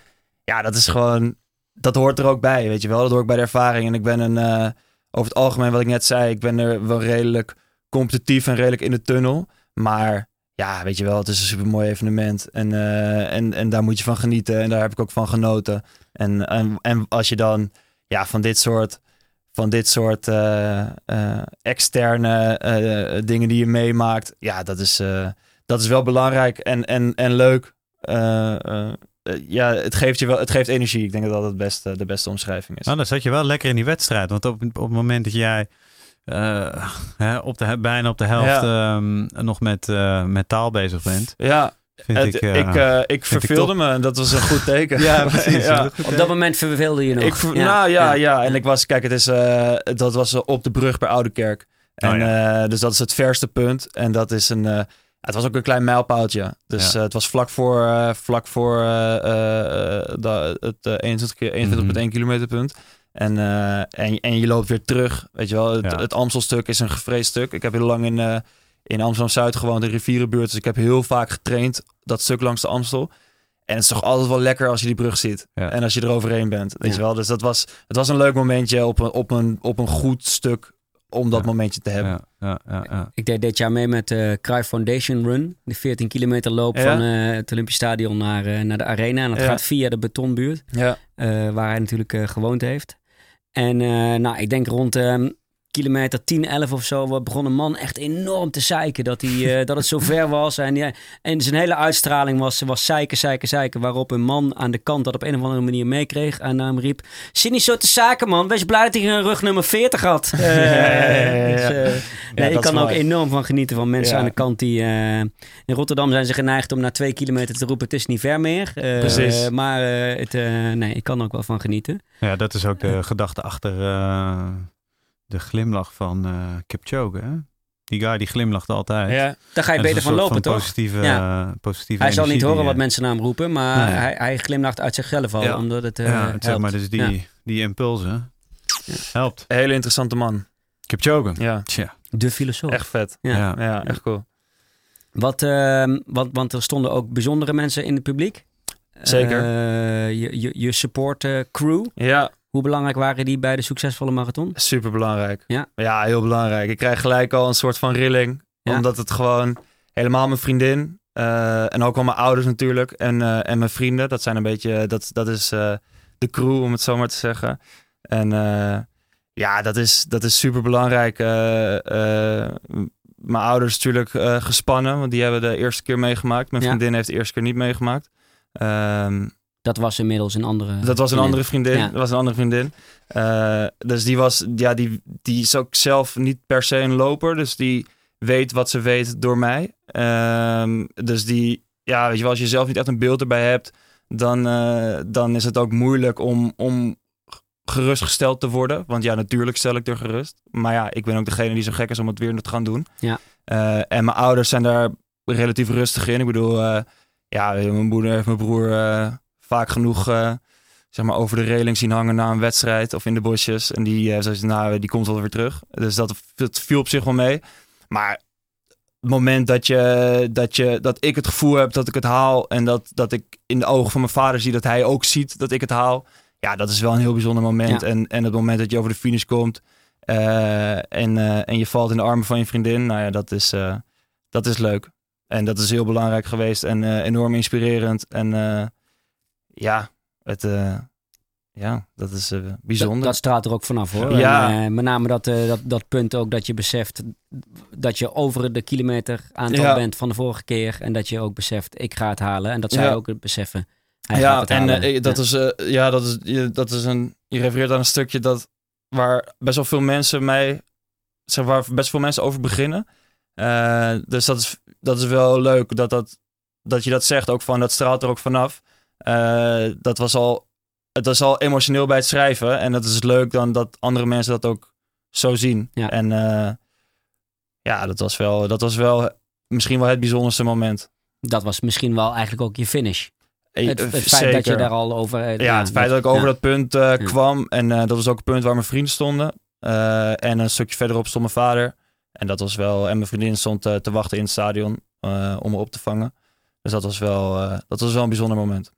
Ja, dat is gewoon... Dat hoort er ook bij, weet je wel. Dat hoort bij de ervaring. En ik ben een... eh, over het algemeen, wat ik net zei... Ik ben er wel redelijk competitief en redelijk in de tunnel. Maar ja, weet je wel, het is een super mooi evenement. En, eh, en, en daar moet je van genieten. En daar heb ik ook van genoten. En, en, en als je dan ja, van dit soort, van dit soort eh, eh, externe eh, dingen die je meemaakt, ja, dat is, dat is wel belangrijk en, en, en leuk. Ja, het geeft je wel, het geeft energie. Ik denk dat dat het beste, de beste omschrijving is. Nou, dan zat je wel lekker in die wedstrijd. Want op, op het moment dat jij hè, op de, bijna op de helft ehm, nog met, met taal bezig bent, Ja, vind het- ik... ik, eh, eh, ik ik verveelde me en dat was een goed teken. ja, precies. ja. Op dat moment verveelde je nog. Ik, ver- Ja. Nou ja, ja, en ik was, kijk, het is, eh, dat was eh, op de brug bij Oudekerk. En, Oh eh, dus dat is het verste punt. En dat is een, eh, het was ook een klein mijlpaaltje. Dus Ja. eh, het was vlak voor, eh, vlak voor eh, eh, eh, da- het eh, 21 keer- 21,1 kilometerpunt. En, eh, en, en je loopt weer terug. Weet je wel, het, Ja. het Amstelstuk is een gevreesd stuk. Ik heb heel lang in, eh, in Amsterdam-Zuid gewoond, in rivierenbuurt. Dus ik heb heel vaak getraind, dat stuk langs de Amstel. En het is toch altijd wel lekker als je die brug ziet. Ja. En als je er overheen bent. Weet Ja. je wel? Dus dat was, het was een leuk momentje op een, op een, op een goed stuk om dat Ja. momentje te hebben. ja, ja, ja, ja. Ik deed dit jaar mee met de Cruyff Foundation Run. De 14 kilometer loop Ja. van eh, het Olympisch Stadion naar, eh, naar de arena. En dat Ja. gaat via de betonbuurt. Ja. eh, waar hij natuurlijk eh, gewoond heeft. En eh, nou, ik denk rond ehm, kilometer 10, 11 of zo begon een man echt enorm te zeiken dat, hij, eh, dat het zo ver was. En, ja, en zijn hele uitstraling was, was zeiken, zeiken, zeiken. Waarop een man aan de kant dat op een of andere manier meekreeg en naar hem riep... Zie niet zo te zaken man, wees blij dat hij een rug nummer 40 had. Dus, nee, ik kan ook enorm van genieten van mensen aan de kant die... eh, in Rotterdam zijn ze geneigd om na twee kilometer te roepen... het is niet ver meer. Eh, Precies. maar het, nee, ik kan er ook wel van genieten. Ja, dat is ook de gedachte achter de glimlach van eh Kipchoge. Hè? Die guy die glimlacht altijd. Ja. Daar ga je beter van lopen, toch? Positieve, Ja. eh, positieve Hij zal niet horen wat eh, mensen naar hem roepen, maar Nee. hij, hij glimlacht uit zichzelf al, Ja. omdat het eh ja, het, zeg maar, dus die, Ja. die impulsen helpt. Een hele interessante man. Kipchoge. Ja, Tja. De filosoof. echt vet. Ja. Ja. Ja, echt cool. Wat, ehm, want, want er stonden ook bijzondere mensen in het publiek. Zeker. Eh, je, je, je support eh, crew. Ja, Hoe belangrijk waren die bij de succesvolle marathon? super belangrijk. Ja. ja, heel belangrijk. Ik krijg gelijk al een soort van rilling. Ja. Omdat het gewoon helemaal mijn vriendin eh, en ook wel mijn ouders natuurlijk en, eh, en mijn vrienden. Dat zijn een beetje, dat, dat is eh, de crew om het zo maar te zeggen. En ja, dat is, dat is super belangrijk. mijn ouders natuurlijk gespannen, want die hebben de eerste keer meegemaakt. Mijn Ja. vriendin heeft de eerste keer niet meegemaakt. Ehm, Dat was inmiddels een andere. dat was een andere vriendin. Ja. Dat was een andere vriendin. Eh, dus die was, ja, die, die is ook zelf niet per se een loper. Dus die weet wat ze weet door mij. Ehm, dus die, ja, weet je wel, als je zelf niet echt een beeld erbij hebt, dan, eh, dan is het ook moeilijk om, om gerustgesteld te worden. Want ja, natuurlijk stel ik er gerust. Maar ja, ik ben ook degene die zo gek is om het weer te gaan doen. Ja. Eh, en mijn ouders zijn daar relatief rustig in. Ik bedoel, ja, mijn moeder heeft mijn broer vaak genoeg eh, zeg maar, over de reling zien hangen na een wedstrijd of in de bosjes. En die, ze, nou, die komt wel weer terug. Dus dat, dat viel op zich wel mee. Maar het moment dat, je, dat, je, dat ik het gevoel heb dat ik het haal en dat, dat ik in de ogen van mijn vader zie dat hij ook ziet dat ik het haal. Ja, dat is wel een heel bijzonder moment. Ja. En, en het moment dat je over de finish komt eh, en, en je valt in de armen van je vriendin. Nou ja, dat is, dat is leuk. En dat is heel belangrijk geweest en enorm inspirerend. En ja, het, eh, ja, dat is eh, bijzonder. dat straalt er ook vanaf hoor. Ja. En, eh, met name dat, dat, dat punt ook dat je beseft dat je over de kilometer aantal Ja. bent van de vorige keer. En dat je ook beseft, ik ga het halen. En dat zij Ja. ook het beseffen. Hij ja, het en dat is, ja, dat is, je, dat is een, je refereert aan een stukje dat, waar best wel veel mensen mij, zeg, waar best veel mensen over beginnen. Dus dat is, dat is wel leuk dat, dat, dat je dat zegt ook van, dat straalt er ook vanaf. Eh, dat was al het was al emotioneel bij het schrijven. En dat is leuk dan dat andere mensen dat ook zo zien. Ja. En eh, ja, dat was, wel, dat was wel misschien wel het bijzonderste moment. Dat was misschien wel eigenlijk ook je finish. Eh, Het, het feit zeker. dat je daar al over... eh, Ja, het feit dat ik over ja. dat punt Ja. kwam. En dat was ook het punt waar mijn vrienden stonden. En een stukje verderop stond mijn vader. En dat was wel. En mijn vriendin stond te wachten in het stadion om me op te vangen. Dus dat was wel, eh, dat was wel een bijzonder moment.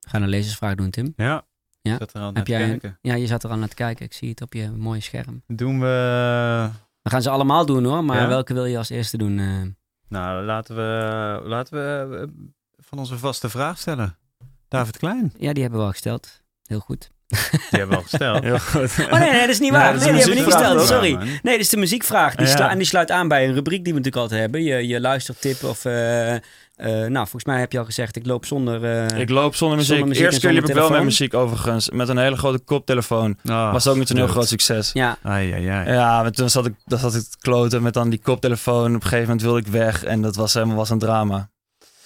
Ga een lezersvraag doen, Tim. Ja. Ja. Zat er al Heb naar te jij een- kijken. Ja, je zat er al naar te kijken. Ik zie het op je mooie scherm. Doen we... We gaan ze allemaal doen hoor, maar Ja? welke wil je als eerste doen? eh? Nou, laten we, laten we eh, van onze vaste vraag stellen. David Klein. ja, die hebben we al gesteld. Heel goed. Die hebben we al gesteld. Heel goed. Oh nee, nee, dat is niet Ja, waar. dat is nee, een die hebben we niet gesteld. Sorry. Ja, man. Nee, dit is de muziekvraag. Die Ja. en die sluit aan bij een rubriek die we natuurlijk altijd hebben. Je, je luistertip of... eh, eh, nou, volgens mij heb je al gezegd, ik loop zonder... eh, Ik loop zonder muziek. Zonder muziek Eerste en keer liep ik wel met muziek overigens. Met een hele grote koptelefoon. Ah, was ook niet zo'n heel groot succes. Ja, Ai, ai, ai. Ja, maar toen zat ik, dan zat ik te kloten met dan die koptelefoon. Op een gegeven moment wilde ik weg. En dat was helemaal was een drama.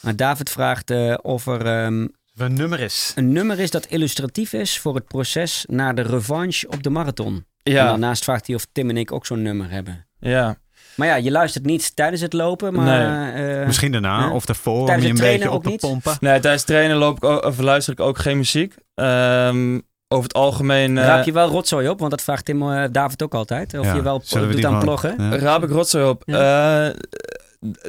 maar David vraagt eh, of er ehm, Wat een nummer is. een nummer is dat illustratief is voor het proces naar de revanche op de marathon. En Ja, daarnaast vraagt hij of Tim en ik ook zo'n nummer hebben. ja. Maar ja, je luistert niet tijdens het lopen, maar... eh, Misschien daarna of daarvoor om Tijdens je een het trainen beetje op ook te niet? pompen. Nee, tijdens trainen loop ik ook, of luister ik ook geen muziek. Ehm, over het algemeen eh, Raap je wel rotzooi op? Want dat vraagt Tim eh, David ook altijd. Of Ja, je wel zullen doet aan ploggen. Ja. raap ik rotzooi op. Eh,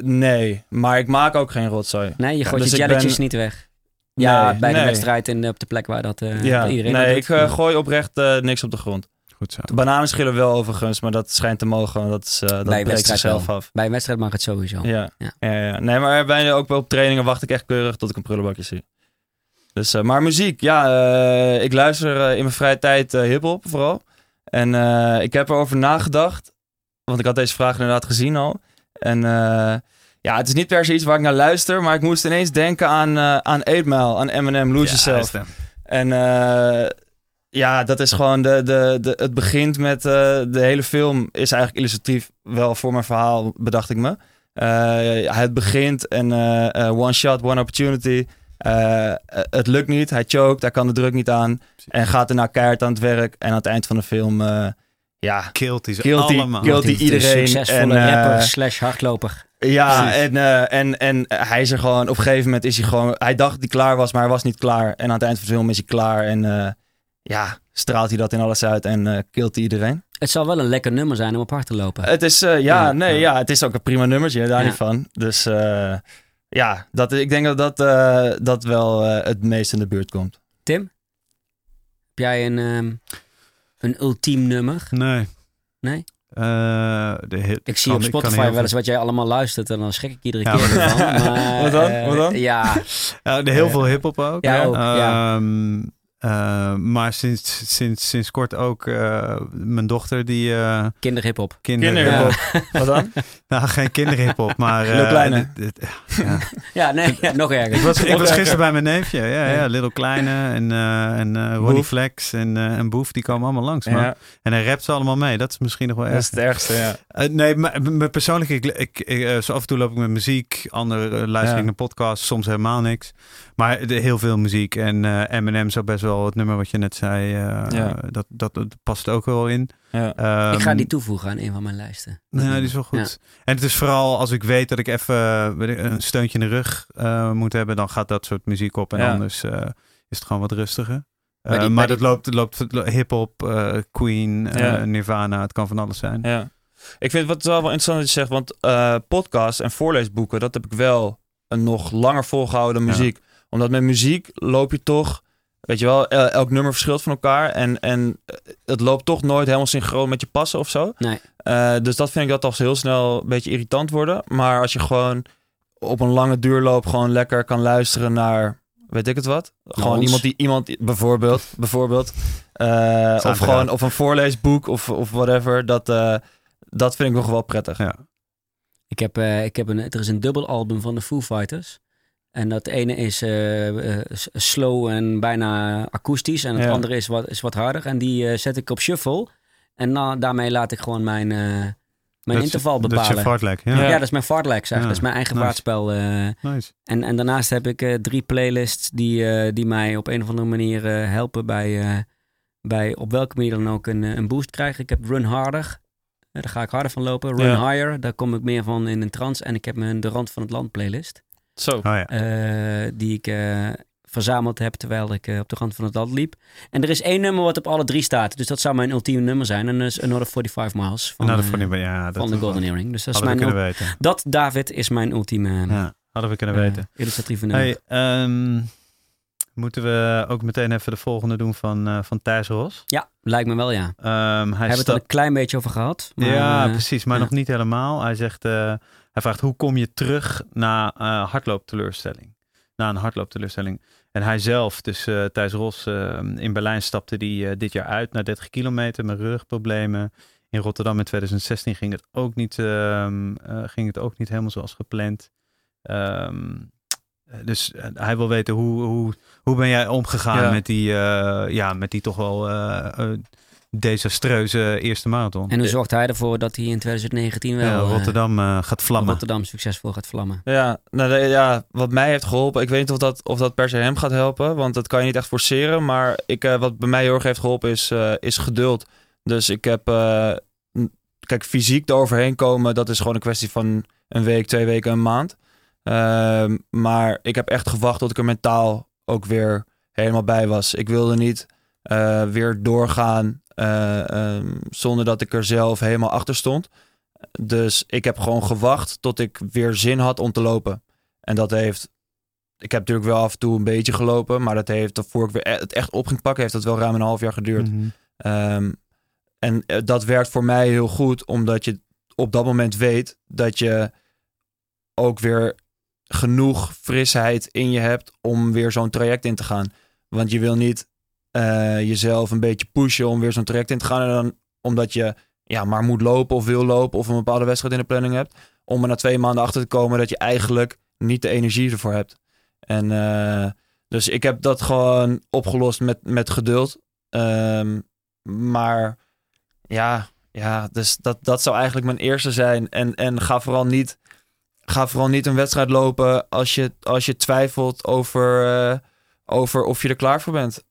nee, maar ik maak ook geen rotzooi. Nee, je gooit dus je jelletjes ben- niet weg. Ja, Nee, bij de nee. wedstrijd en op de plek waar dat eh, Ja, iedereen dat nee, doet. ik eh, gooi oprecht eh, niks op de grond. Goed zo. De bananen schillen wel overigens, maar dat schijnt te mogen. Dat, is, eh, dat Bij een breekt wedstrijd zichzelf af. Bij een wedstrijd mag het sowieso. Ja. Ja. Ja. Ja, Nee, maar bijna ook wel op trainingen wacht ik echt keurig tot ik een prullenbakje zie. Dus, eh, maar muziek, ja, eh, ik luister eh, in mijn vrije tijd hip-hop vooral. En eh, ik heb erover nagedacht, want ik had deze vraag inderdaad gezien al. En eh, ja, het is niet per se iets waar ik naar luister, maar ik moest ineens denken aan, eh aan 8 Mile, aan Eminem, Lose Ja, Yourself. En eh, ja, dat is gewoon de, de, de, het begint met eh, de hele film is eigenlijk illustratief wel voor mijn verhaal, bedacht ik me. Eh, het begint en one shot, one opportunity. Het lukt niet, hij choked, hij kan de druk niet aan. En gaat er nou keihard aan het werk. En aan het eind van de film, eh, ja, Killt hij ze allemaal. De iedereen. succesvolle en, eh, rapper slash hardloper. Ja, Precies. en, eh, en, en hij is er gewoon, op een gegeven moment is hij gewoon, hij dacht dat hij klaar was, maar hij was niet klaar. En aan het eind van de film is hij klaar en eh, ja, straalt hij dat in alles uit en eh killt hij iedereen. Het zal wel een lekker nummer zijn om op hard te lopen. Het is, eh, ja, Ja, nee, ja. ja, het is ook een prima nummertje, daar Ja. niet van. Dus eh, ja, dat, ik denk dat dat, eh, dat wel het meest in de buurt komt. Tim? Heb jij een, ehm, een ultiem nummer? Nee. Nee? Eh, de hit, Ik zie kan- op Spotify wel eens wat jij allemaal luistert en dan schrik ik iedere Ja, keer ervan. Maar, Wat dan? eh, Wat dan? Ja, de heel veel hip-hop ook. Ja, ook, ja. Eh, maar sinds, sinds, sinds kort ook eh, mijn dochter die eh kinderhiphop. kinder, Kinderhiphop. eh, Wat dan? nou, geen kinderhiphop, maar Lil eh, Kleine. ja. Ja, nee, ja, nog erger. Ik was, ik gisteren bij mijn neefje, ja, ja, Little Kleine en, eh en eh Ronnie. Flex en, eh en Boef, die komen allemaal langs. Ja, En hij rapt ze allemaal mee, dat is misschien nog wel dat is erg. het ergste, ja. Nee, maar, maar persoonlijk, ik, ik, ik, zo af en toe loop ik met muziek, ander eh, luister Ja. ik naar podcasts, soms helemaal niks. Maar de, heel veel muziek en eh Eminem zou best wel het nummer wat je net zei, eh, Ja. dat, dat, dat past ook wel in. ja. Ehm, ik ga die toevoegen aan een van mijn lijsten. Ja, die is wel goed. En het is vooral als ik weet dat ik even eh, weet ik, een steuntje in de rug eh, moet hebben, dan gaat dat soort muziek op. En Ja. anders eh, is het gewoon wat rustiger. Eh, die- maar bij dat loopt, loopt hip-hop, eh, Queen, eh, Ja. Nirvana, het kan van alles zijn. Ja. Ik vind wat wel wel interessant dat je zegt, want eh podcasts en voorleesboeken, dat heb ik wel een nog langer volgehouden dan Ja. muziek. Omdat met muziek loop je toch, weet je wel, el- elk nummer verschilt van elkaar en, en eh, het loopt toch nooit helemaal synchroon met je passen of zo. Nee. Eh, dus dat vind ik dat al heel snel een beetje irritant worden. Maar als je gewoon op een lange duurloop gewoon lekker kan luisteren naar, weet ik het wat? Gewoon ons. iemand die, iemand bijvoorbeeld, bijvoorbeeld. eh, of gewoon, of een voorleesboek of, of whatever. Dat, dat vind ik nog wel prettig. Ja. Ik heb, ik heb een, er is een dubbelalbum van de Foo Fighters. En dat ene is eh, eh, slow en bijna akoestisch. En het Ja. andere is wat, is wat harder. En die eh, zet ik op shuffle. En na, daarmee laat ik gewoon mijn, Mijn Dat is- interval Dat is bepalen. je fartlek. Ja. ja. Dat is mijn fartlek, zeg. Ja, Dat is mijn eigen nice. Nice. en, en daarnaast heb ik drie playlists die, die mij op een of andere manier helpen bij, bij op welke manier dan ook een, een boost krijgen. Ik heb Run Harder. Daar ga ik harder van lopen. Run. Higher, daar kom ik meer van in een trance. En ik heb mijn De Rand van het Land playlist. Zo. Oh ja. eh, die ik eh, verzameld heb terwijl ik eh, op de rand van het land liep. En er is één nummer wat op alle drie staat. Dus dat zou mijn ultieme nummer zijn. En dat is Another 45 Miles van, ja, dat van de Golden Earring. Dus dat is mijn kunnen weten. dat, David, is mijn ultieme Ja, hadden we kunnen weten. illustratieve nummer. Hey, ehm, moeten we ook meteen even de volgende doen van, van Thijs Ros? Ja, lijkt me wel, ja. Ehm, hij We hebben het er een klein beetje over gehad. Maar, ja, precies, maar ja. nog niet helemaal. Hij zegt, hij vraagt hoe kom je terug na eh hardloopteleurstelling? Na een hardloopteleurstelling. En hij zelf, dus eh Thijs Ros, eh, in Berlijn stapte die dit jaar uit na 30 kilometer met rugproblemen. In Rotterdam in 2016 ging het ook niet, ehm, eh, ging het ook niet helemaal zoals gepland. Ehm, dus hij wil weten hoe, hoe, hoe ben jij omgegaan Ja. met, die, ja, met die toch wel desastreuze eerste marathon. En hoe zorgt hij ervoor dat hij in 2019 wel Ja, eh, Rotterdam eh, gaat vlammen. Rotterdam succesvol gaat vlammen? Ja, nou, de- ja, wat mij heeft geholpen, ik weet niet of dat, of dat per se hem gaat helpen, want dat kan je niet echt forceren. Maar ik, eh, wat bij mij heel erg heeft geholpen is, eh, is geduld. Dus ik heb, eh, kijk, fysiek eroverheen komen, dat is gewoon een kwestie van een week, twee weken, een maand. Ehm, maar ik heb echt gewacht tot ik er mentaal ook weer helemaal bij was. Ik wilde niet eh, weer doorgaan eh, ehm, zonder dat ik er zelf helemaal achter stond. Dus ik heb gewoon gewacht tot ik weer zin had om te lopen. En dat heeft. Ik heb natuurlijk wel af en toe een beetje gelopen, maar dat heeft, voor ik weer e- het echt op ging pakken, heeft dat wel ruim een half jaar geduurd. Mhm. Ehm, en eh, dat werkt voor mij heel goed, omdat je op dat moment weet dat je ook weer genoeg frisheid in je hebt om weer zo'n traject in te gaan. Want je wil niet eh, jezelf een beetje pushen om weer zo'n traject in te gaan. En dan omdat je ja, maar moet lopen of wil lopen of een bepaalde wedstrijd in de planning hebt. Om er na twee maanden achter te komen dat je eigenlijk niet de energie ervoor hebt. En eh, dus ik heb dat gewoon opgelost met, met geduld. Ehm, maar ja, ja dus dat, dat zou eigenlijk mijn eerste zijn. En, en ga, vooral niet, ga vooral niet een wedstrijd lopen als je, als je twijfelt over, eh, over of je er klaar voor bent.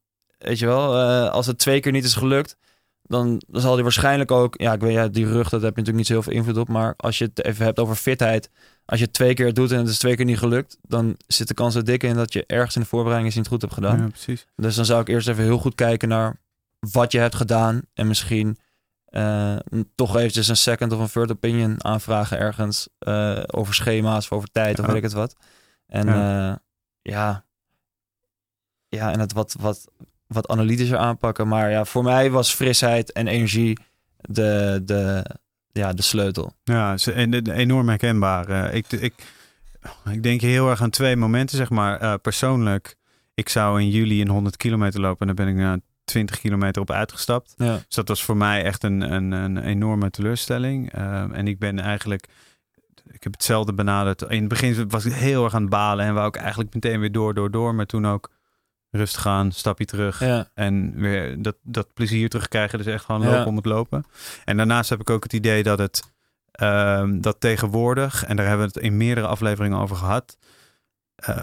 Weet je wel, eh, als het twee keer niet is gelukt, dan, dan zal die waarschijnlijk ook... Ja, ik weet, ja, die rug, dat heb je natuurlijk niet zo heel veel invloed op. Maar als je het even hebt over fitheid... Als je het twee keer doet en het is twee keer niet gelukt... dan zit de kans er dik in dat je ergens in de voorbereiding eens niet goed hebt gedaan. Ja, precies. Dus dan zou ik eerst even heel goed kijken naar wat je hebt gedaan. En misschien eh, toch eventjes een second of een third opinion aanvragen ergens. eh, over schema's of over tijd of weet ik het wat. En Ja. ja, ja, ja en het wat, wat, wat analytischer aanpakken. Maar ja, voor mij was frisheid en energie de, de, ja, de sleutel. Ja, ze- en, en enorm herkenbaar. Eh, ik, ik, ik denk heel erg aan twee momenten, zeg maar. Eh, persoonlijk, ik zou in juli een 100 kilometer lopen en daar ben ik na 20 kilometer op uitgestapt. Ja, Dus dat was voor mij echt een, een, een enorme teleurstelling. Eh, en ik ben eigenlijk, ik heb hetzelfde benaderd. In het begin was ik heel erg aan het balen en wou ik eigenlijk meteen weer door, door, door. Maar toen ook rustig aan, stapje terug. ja, En weer dat, dat plezier terugkrijgen. Dus echt gewoon Ja. lopen om het lopen. En daarnaast heb ik ook het idee dat het ehm, dat tegenwoordig, en daar hebben we het in meerdere afleveringen over gehad. eh,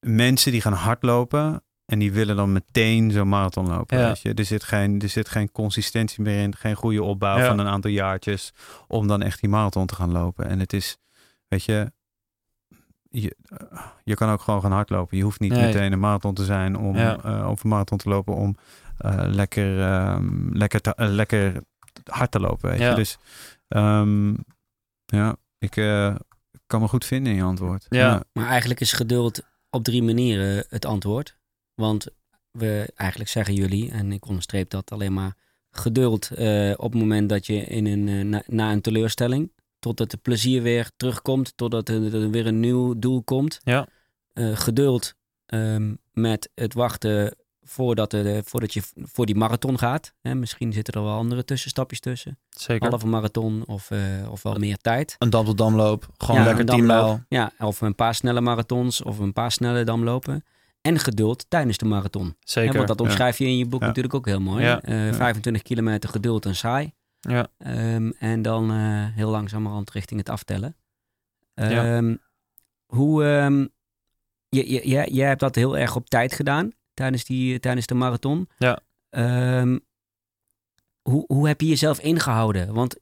mensen die gaan hardlopen en die willen dan meteen zo'n marathon lopen. Ja. Weet je? Er, zit geen, er zit geen consistentie meer in, geen goede opbouw van een aantal jaartjes om dan echt die marathon te gaan lopen. En het is, weet je, je, je kan ook gewoon gaan hardlopen. Je hoeft niet Nee. meteen een marathon te zijn om Ja. eh, of een marathon te lopen om eh, lekker, ehm, lekker, te- eh, lekker hard te lopen. Weet Ja. je? Dus ehm, ja, ik eh, kan me goed vinden in je antwoord. Ja. Maar eigenlijk is geduld op drie manieren het antwoord. Want we eigenlijk zeggen jullie, en ik onderstreep dat alleen maar, geduld eh, op het moment dat je in een, na, na een teleurstelling, totdat het plezier weer terugkomt, totdat er, er weer een nieuw doel komt. Ja. Eh, geduld ehm, met het wachten voordat, er, voordat je voor die marathon gaat. Hè, misschien zitten er wel andere tussenstapjes tussen. zeker. Halve marathon of, eh, of wel meer tijd. Een dam tot damloop. Gewoon Ja, lekker een 10 damloop. mijl. Ja, of een paar snelle marathons of een paar snelle damlopen. En geduld tijdens de marathon. Hè, Zeker. want dat omschrijf je in je boek Ja. natuurlijk ook heel mooi. Ja. Eh, Ja. 25 kilometer geduld en saai. Ja. Ehm, en dan eh, heel langzamerhand richting het aftellen. Ja. Ehm, Hoe, ehm, je, je, jij, jij hebt dat heel erg op tijd gedaan tijdens, die, tijdens de marathon. Ja. Hoe, hoe heb je jezelf ingehouden? Want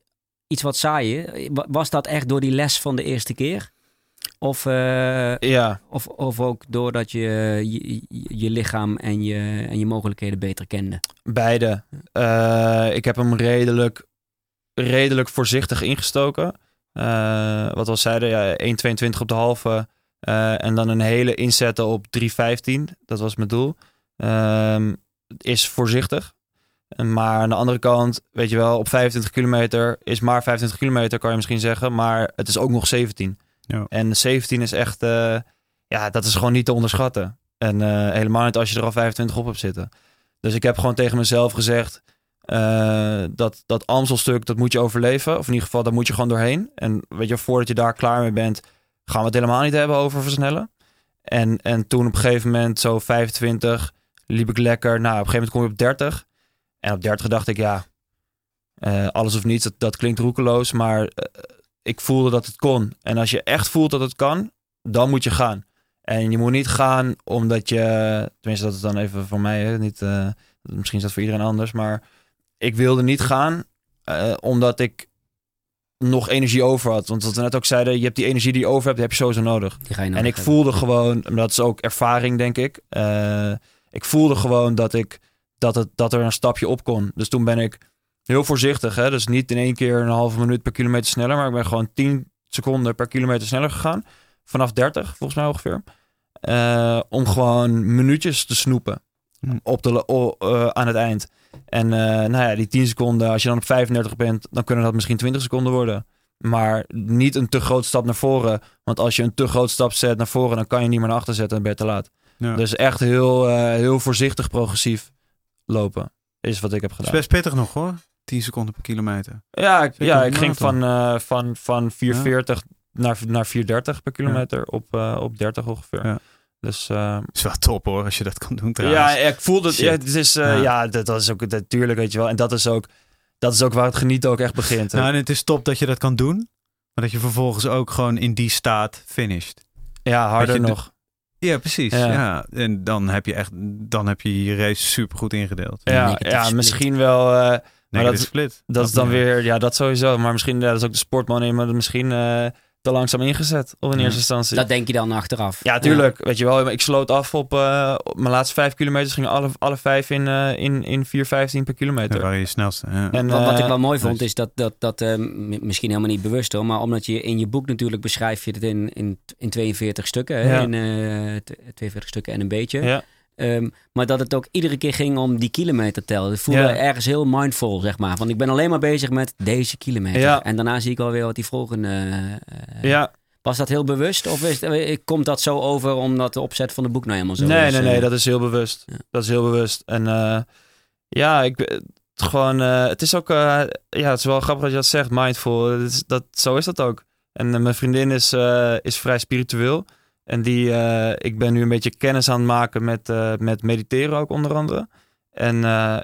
iets wat saai? Wa- was dat echt door die les van de eerste keer? Of, eh, Ja, of, of ook doordat je je, lichaam en je, en je mogelijkheden beter kende? beide. Eh, ik heb hem redelijk, redelijk voorzichtig ingestoken. Eh, wat we al zeiden, ja, 1,22 op de halve. en dan een hele inzetten op 3,15. Dat was mijn doel. Ehm, is voorzichtig. Maar aan de andere kant, weet je wel, op 25 kilometer is maar 25 kilometer, kan je misschien zeggen. Maar het is ook nog 17. Ja. En 17 is echt, eh, ja, dat is gewoon niet te onderschatten. En eh, helemaal niet als je er al 25 op hebt zitten. Dus ik heb gewoon tegen mezelf gezegd, eh, dat, dat Amstelstuk, dat moet je overleven. Of in ieder geval, daar moet je gewoon doorheen. En weet je, voordat je daar klaar mee bent, gaan we het helemaal niet hebben over versnellen. En, en toen op een gegeven moment, zo 25, liep ik lekker. Nou, op een gegeven moment kom je op 30. En op 30 dacht ik, ja, alles of niets, dat, dat klinkt roekeloos. Maar ik voelde dat het kon. En als je echt voelt dat het kan, dan moet je gaan. En je moet niet gaan omdat je, tenminste dat is dan even voor mij, hè, niet, eh, misschien is dat voor iedereen anders, maar ik wilde niet gaan eh, omdat ik nog energie over had. Want wat we net ook zeiden, je hebt die energie die je over hebt, die heb je sowieso nodig. Die ga je En nodig ik hebben. voelde gewoon, dat is ook ervaring denk ik. eh, ik voelde gewoon dat, ik, dat, het, dat er een stapje op kon. Dus toen ben ik heel voorzichtig. Hè? Dus niet in één keer een halve minuut per kilometer sneller. Maar ik ben gewoon 10 seconden per kilometer sneller gegaan. Vanaf 30 volgens mij ongeveer. Eh, om gewoon minuutjes te snoepen. Hm. Op de, eh, aan het eind. En eh, nou ja, die 10 seconden, als je dan op 35 bent, dan kunnen dat misschien 20 seconden worden. Maar niet een te grote stap naar voren. Want als je een te grote stap zet naar voren, dan kan je niet meer naar achter zetten en ben je te laat. Ja. Dus echt heel, heel voorzichtig progressief lopen. Is wat ik heb Dat is gedaan. best pittig nog hoor. 10 seconden per kilometer. Ja, ik, ja, ik ging van, eh, van, van 440 naar, naar 430 per kilometer op, eh, op 30 ongeveer. Ja. Dus eh, Dat is wel top hoor, als je dat kan doen trouwens. ja, ik voelde het. Shit. Ja, het is, eh, Ja. ja, dat, dat is ook natuurlijk, weet je wel. En dat is ook, dat is ook waar het genieten ook echt begint. hè. Nou, en het is top dat je dat kan doen. Maar dat je vervolgens ook gewoon in die staat finisht. ja, harder dat nog. Ja, precies. Ja. Ja. En dan heb je echt, dan heb je je race super goed ingedeeld. Ja, ja misschien wel. eh, Dat dat split. dat is dan weer, ja, dat sowieso. Maar misschien, ja, dat is ook de sportman in, maar dat misschien eh, te langzaam ingezet. Of in Ja. eerste instantie. Dat denk je dan achteraf. Ja, tuurlijk. Weet je wel, ik sloot af op, eh, op mijn laatste vijf kilometers. Gingen alle, alle vijf in, eh in, in 4,15 per kilometer. waar je snelste. Ja. En, Wat, wat ik eh, wel mooi vond nice. is dat, dat, dat eh, misschien helemaal niet bewust hoor, maar omdat je in je boek natuurlijk beschrijf je het in, in, in 42 stukken, hè? In eh, t- 42 stukken en een beetje. ja, Ehm, maar dat het ook iedere keer ging om die kilometer tellen. Ik voelde Ja. ergens heel mindful, zeg maar. Want ik ben alleen maar bezig met deze kilometer. Ja. En daarna zie ik alweer wat die volgende... eh, ja. Was dat heel bewust? Of is, eh, komt dat zo over omdat de opzet van het boek nou helemaal zo nee, is? nee, nee, eh? dat is heel bewust. Ja. Dat is heel bewust. En eh, ja, ik het gewoon, eh, het is ook, eh, ja, het is wel grappig dat je dat zegt, mindful. Dat is, dat, zo is dat ook. En eh, mijn vriendin is, eh, is vrij spiritueel. En die, eh, ik ben nu een beetje kennis aan het maken met, eh, met mediteren ook onder andere. En, eh,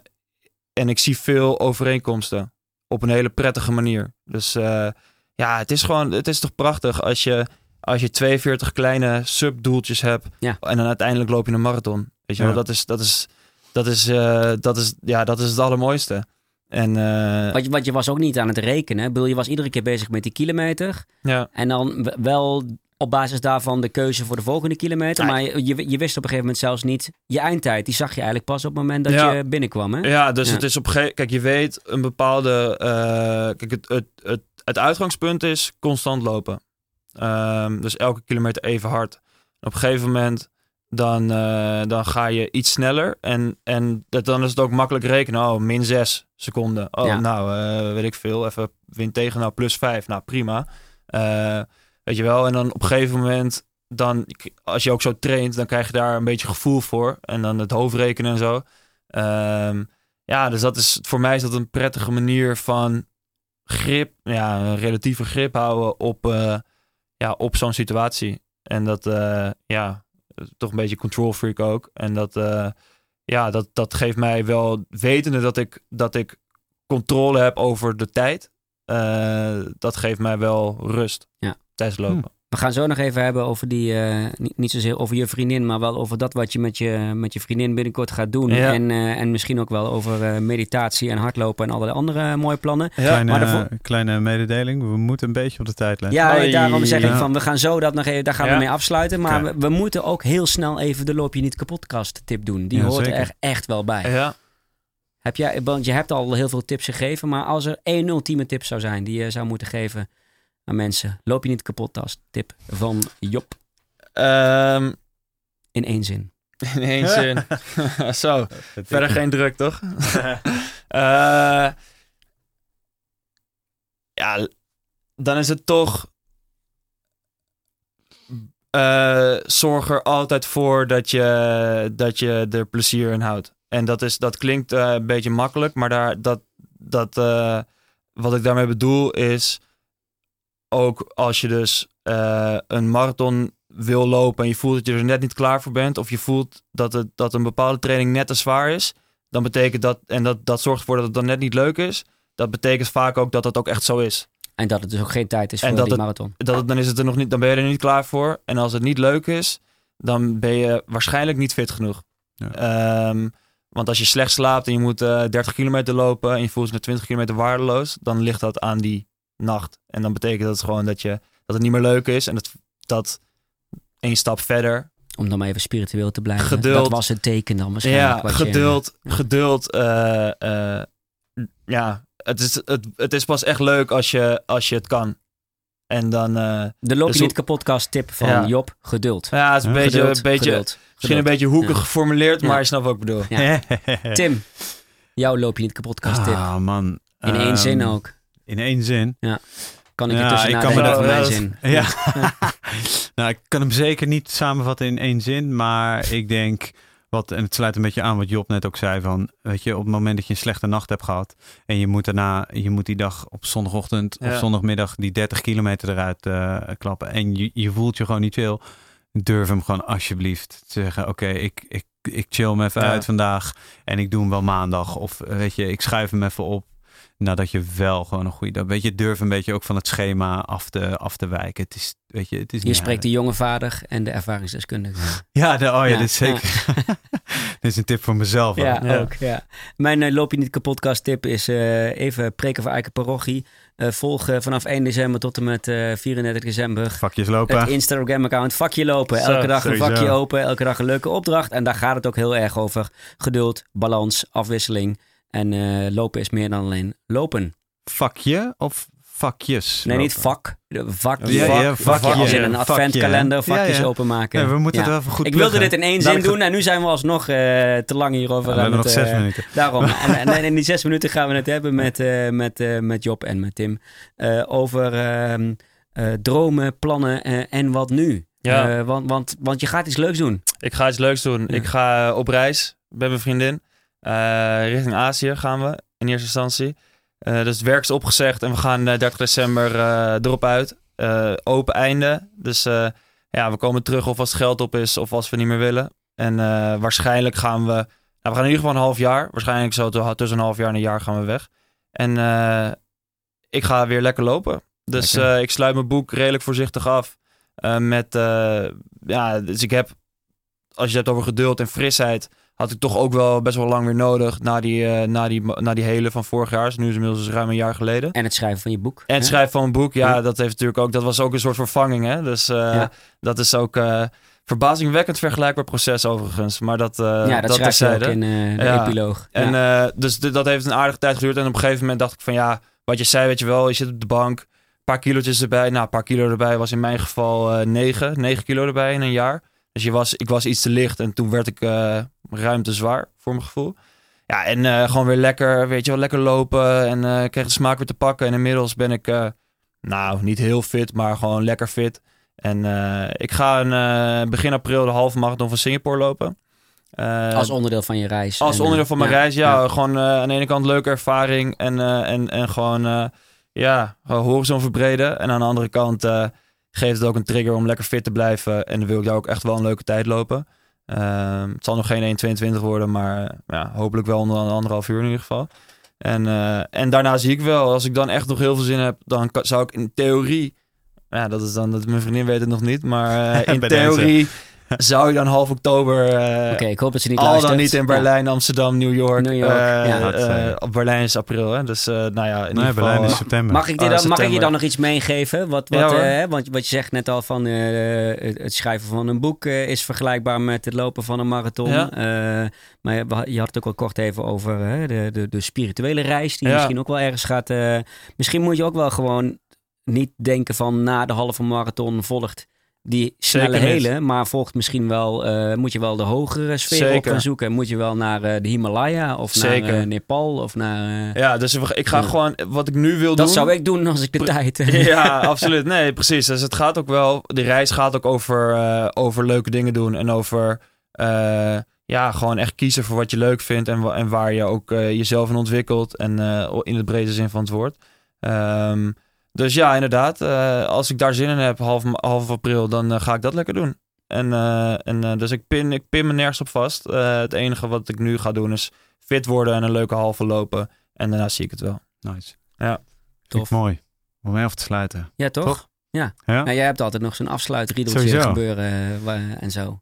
en ik zie veel overeenkomsten op een hele prettige manier. Dus eh, ja, het is gewoon, het is toch prachtig als je, als je 42 kleine subdoeltjes hebt Ja. en dan uiteindelijk loop je een marathon. Weet je wel, Ja. dat is, dat is, dat is, eh, dat is, ja, dat is het allermooiste. En eh, Want je, want je was ook niet aan het rekenen. Ik bedoel, je was iedere keer bezig met die kilometer. ja, En dan wel op basis daarvan de keuze voor de volgende kilometer. Maar je, je, je wist op een gegeven moment zelfs niet je eindtijd. Die zag je eigenlijk pas op het moment dat Ja. je binnenkwam. Hè? Ja, dus Ja. het is op een gegeven Kijk, je weet een bepaalde. eh, kijk, het, het, het, het uitgangspunt is constant lopen. Ehm, dus elke kilometer even hard. Op een gegeven moment. Dan, eh, dan ga je iets sneller. En, en dat, dan is het ook makkelijk rekenen. Oh, min 6 seconden. Oh, Ja. nou, eh, weet ik veel. Even wind tegen. Nou, plus 5. Nou, prima. Eh, weet je wel. En dan op een gegeven moment. Dan, als je ook zo traint, dan krijg je daar een beetje gevoel voor. En dan het hoofdrekenen en zo. Ehm, ja, dus dat is, voor mij is dat een prettige manier van grip, ja, relatieve grip houden op, eh, ja, op zo'n situatie. En dat, eh, ja, toch een beetje control freak ook. En dat, eh, ja, dat, dat geeft mij wel, wetende dat ik, dat ik controle heb over de tijd, dat geeft mij wel rust Ja. Tijdens het lopen. We gaan zo nog even hebben over die, eh, niet, niet zozeer over je vriendin, maar wel over dat wat je met je, met je vriendin binnenkort gaat doen. Ja. En, eh, en misschien ook wel over eh, meditatie en hardlopen en allerlei andere mooie plannen. Kleine, maar daarvoor- kleine mededeling. We moeten een beetje op de tijdlijn. Ja, Oei. daarom zeg ik Ja. van we gaan zo dat nog even, daar gaan we Ja. mee afsluiten. Maar we, we moeten ook heel snel even de Loop je niet kapotkast tip doen. Die Ja, hoort zeker. er echt wel bij. Ja. Heb jij, want je hebt al heel veel tips gegeven, maar als er één ultieme tip zou zijn die je zou moeten geven aan mensen. Loop je niet kapot tip van Job Ehm, in één zin. in één zin. Zo, verder geen druk, toch? Eh, ja, dan is het toch. eh, zorg er altijd voor dat je, dat je er plezier in houdt. En dat, is, dat klinkt eh, een beetje makkelijk, maar daar, dat, dat, eh, wat ik daarmee bedoel is. Ook als je dus eh, een marathon wil lopen en je voelt dat je er net niet klaar voor bent, of je voelt dat, het, dat een bepaalde training net te zwaar is, dan betekent dat, en dat, dat zorgt ervoor dat het dan net niet leuk is, dat betekent vaak ook dat het ook echt zo is. En dat het dus ook geen tijd is En voor dat die het- marathon. Dat het, dan, is het er nog niet, dan ben je er niet klaar voor. En als het niet leuk is, dan ben je waarschijnlijk niet fit genoeg. Ja. Ehm, want als je slecht slaapt en je moet eh 30 kilometer lopen en je voelt je na 20 kilometer waardeloos, dan ligt dat aan die nacht. En dan betekent dat gewoon dat, je, dat het niet meer leuk is en dat, dat één stap verder Om dan maar even spiritueel te blijven. Geduld. Dat was het teken dan waarschijnlijk. Ja, wat je- geduld. ja. Geduld. eh, eh, ja, het is, het, het is pas echt leuk als je, als je het kan. En dan... eh, de Loop je Dus niet hoe- kapot tip van Ja. Job. Geduld. ja, het is een beetje, Geduld, een beetje, geduld, misschien een geduld. beetje hoekig Ja. geformuleerd, Ja. maar je snapt wat ik bedoel. Ja. Tim, jouw Loop je niet kapot tip. Ah, man. In één Ehm, zin ook. In één zin. Kan ik Ja, ik kan me dat- mijn ja, zin. Ja. nou, ik kan hem zeker niet samenvatten in één zin. Maar ik denk, wat, en het sluit een beetje aan wat Job net ook zei. Van, weet je, op het moment dat je een slechte nacht hebt gehad. En je moet daarna, je moet die dag op zondagochtend of Ja. zondagmiddag die 30 kilometer eruit eh, klappen. En je, je voelt je gewoon niet veel. Durf hem gewoon alsjeblieft te zeggen. Oké, ik, ik, ik chill hem even Ja. uit vandaag. En ik doe hem wel maandag. Of weet je, ik schuif hem even op. Nadat je wel gewoon een goede. Weet je, durf een beetje ook van het schema af te, af te wijken. Het is, weet je, het is Je niet spreekt de jonge vader en de ervaringsdeskundige. Ja, de, oh ja, Ja, dit is zeker. dit is een tip voor mezelf. Ja, ook. Ja. ook. Ja. Mijn eh, Loop je niet kapot tip is eh, even preken voor Eiken Parochie. Eh volg vanaf 1 december tot en met eh 34 december Vakjes lopen. het Instagram-account Vakje Lopen. Zo, elke dag een sowieso. vakje open, elke dag een leuke opdracht. En daar gaat het ook heel erg over. Geduld, balans, afwisseling. En eh, lopen is meer dan alleen lopen. Vakje of vakjes? Nee, niet vak. De Vakje. Ja, ja, vak, vakje. Als in een adventkalender vakjes Ja, ja. openmaken. Ja, we moeten Ja. het wel even goed Ik wilde pluggen. dit in één zin doen en nu zijn we alsnog eh, te lang hierover. Ja, we hebben nog zes eh, minuten. Daarom. En, en in die zes minuten gaan we het hebben met, eh, met, eh, met Job en met Tim. eh, over ehm, eh, dromen, plannen en wat nu. Ja. Eh, want, want, want je gaat iets leuks doen. Ik ga iets leuks doen. Ja. Ik ga op reis met mijn vriendin. Eh, richting Azië gaan we in eerste instantie. Eh, dus het werk is opgezegd en we gaan eh, 30 december eh, erop uit. Open einde. Dus ja, we komen terug of als het geld op is of als we niet meer willen. En waarschijnlijk gaan we... Nou, we gaan in ieder geval een half jaar. Waarschijnlijk zo tussen een half jaar en een jaar gaan we weg. En ik ga weer lekker lopen. Dus ik sluit mijn boek redelijk voorzichtig af. met, ja, dus ik heb als je het hebt over geduld en frisheid, had ik toch ook wel best wel lang weer nodig na die, eh, na die, na die hele van vorig jaar. Dus nu is het inmiddels dus ruim een jaar geleden. En het schrijven van je boek. En het hè? schrijven van een boek, ja, Ja. dat heeft natuurlijk ook, dat was ook een soort vervanging, hè. Dus eh, Ja. dat is ook eh, verbazingwekkend vergelijkbaar proces overigens. Maar dat, ja, dat, dat schrijf je ook in de Ja. epiloog. En dus dat heeft een aardige tijd geduurd. En op een gegeven moment dacht ik van ja, wat je zei, weet je wel, je zit op de bank, een paar kilootjes erbij. Nou, een paar kilo erbij was in mijn geval 9, 9 kilo erbij in een jaar. Dus je was, ik was iets te licht en toen werd ik eh ruim te zwaar voor mijn gevoel. Ja, en eh, gewoon weer lekker, weet je wel, lekker lopen en eh kreeg de smaak weer te pakken. En inmiddels ben ik, nou, niet heel fit, maar gewoon lekker fit. En ik ga eh, begin april de halve marathon van Singapore lopen. Als onderdeel van je reis. als En, onderdeel van mijn ja, reis, ja. ja. Gewoon aan de ene kant leuke ervaring en, en, en gewoon, ja, horizon verbreden. En aan de andere kant geeft het ook een trigger om lekker fit te blijven. En dan wil ik daar ook echt wel een leuke tijd lopen. Ehm, het zal nog geen 1,22 worden, maar ja, hopelijk wel onder een anderhalf uur in ieder geval. En, eh, en daarna zie ik wel, als ik dan echt nog heel veel zin heb, dan zou ik in theorie, ja, dat is dan, dat mijn vriendin weet het nog niet, maar eh, in deze. zou ik dan half oktober eh, Oké, ik hoop dat ze niet al luistert. dan niet in Ja. Berlijn, Amsterdam, New York. New York, eh, ja. Dat, eh, op Berlijn is april, hè? Dus eh, nou ja, in Nee, ieder Berlijn geval. is september. Mag ik, je Oh, dan, mag ik je dan nog iets meegeven? Wat, wat, Ja, want wat je zegt net al van eh, het het schrijven van een boek is vergelijkbaar met het lopen van een marathon. Ja. Eh, maar je, je had het ook al kort even over hè, de, de, de spirituele reis, die Ja. misschien ook wel ergens gaat. eh, misschien moet je ook wel gewoon niet denken van na de halve marathon volgt die snelle hele, maar volgt misschien wel, eh, moet je wel de hogere sfeer op gaan zoeken. Moet je wel naar eh, de Himalaya of Zeker. naar eh, Nepal of naar... Ja, dus ik ga gewoon, wat ik nu wil dat doen... zou ik doen als ik de tijd... Ja, absoluut. Nee, precies. Dus het gaat ook wel, de reis gaat ook over, over leuke dingen doen en over, ja, gewoon echt kiezen voor wat je leuk vindt en, en waar je ook jezelf in ontwikkelt en in de brede zin van het woord. Ehm, dus ja, inderdaad, eh, als ik daar zin in heb, half, half april, dan eh, ga ik dat lekker doen. En, eh, en dus ik pin, ik pin me nergens op vast. Eh, het enige wat ik nu ga doen is fit worden en een leuke halve lopen. En daarna zie ik het wel. Nice. Ja. Tof. Mooi. Om mee af te sluiten. Ja, toch? Toch? Ja. Ja? Nou, jij hebt altijd nog zo'n afsluitriedeltje gebeuren en zo.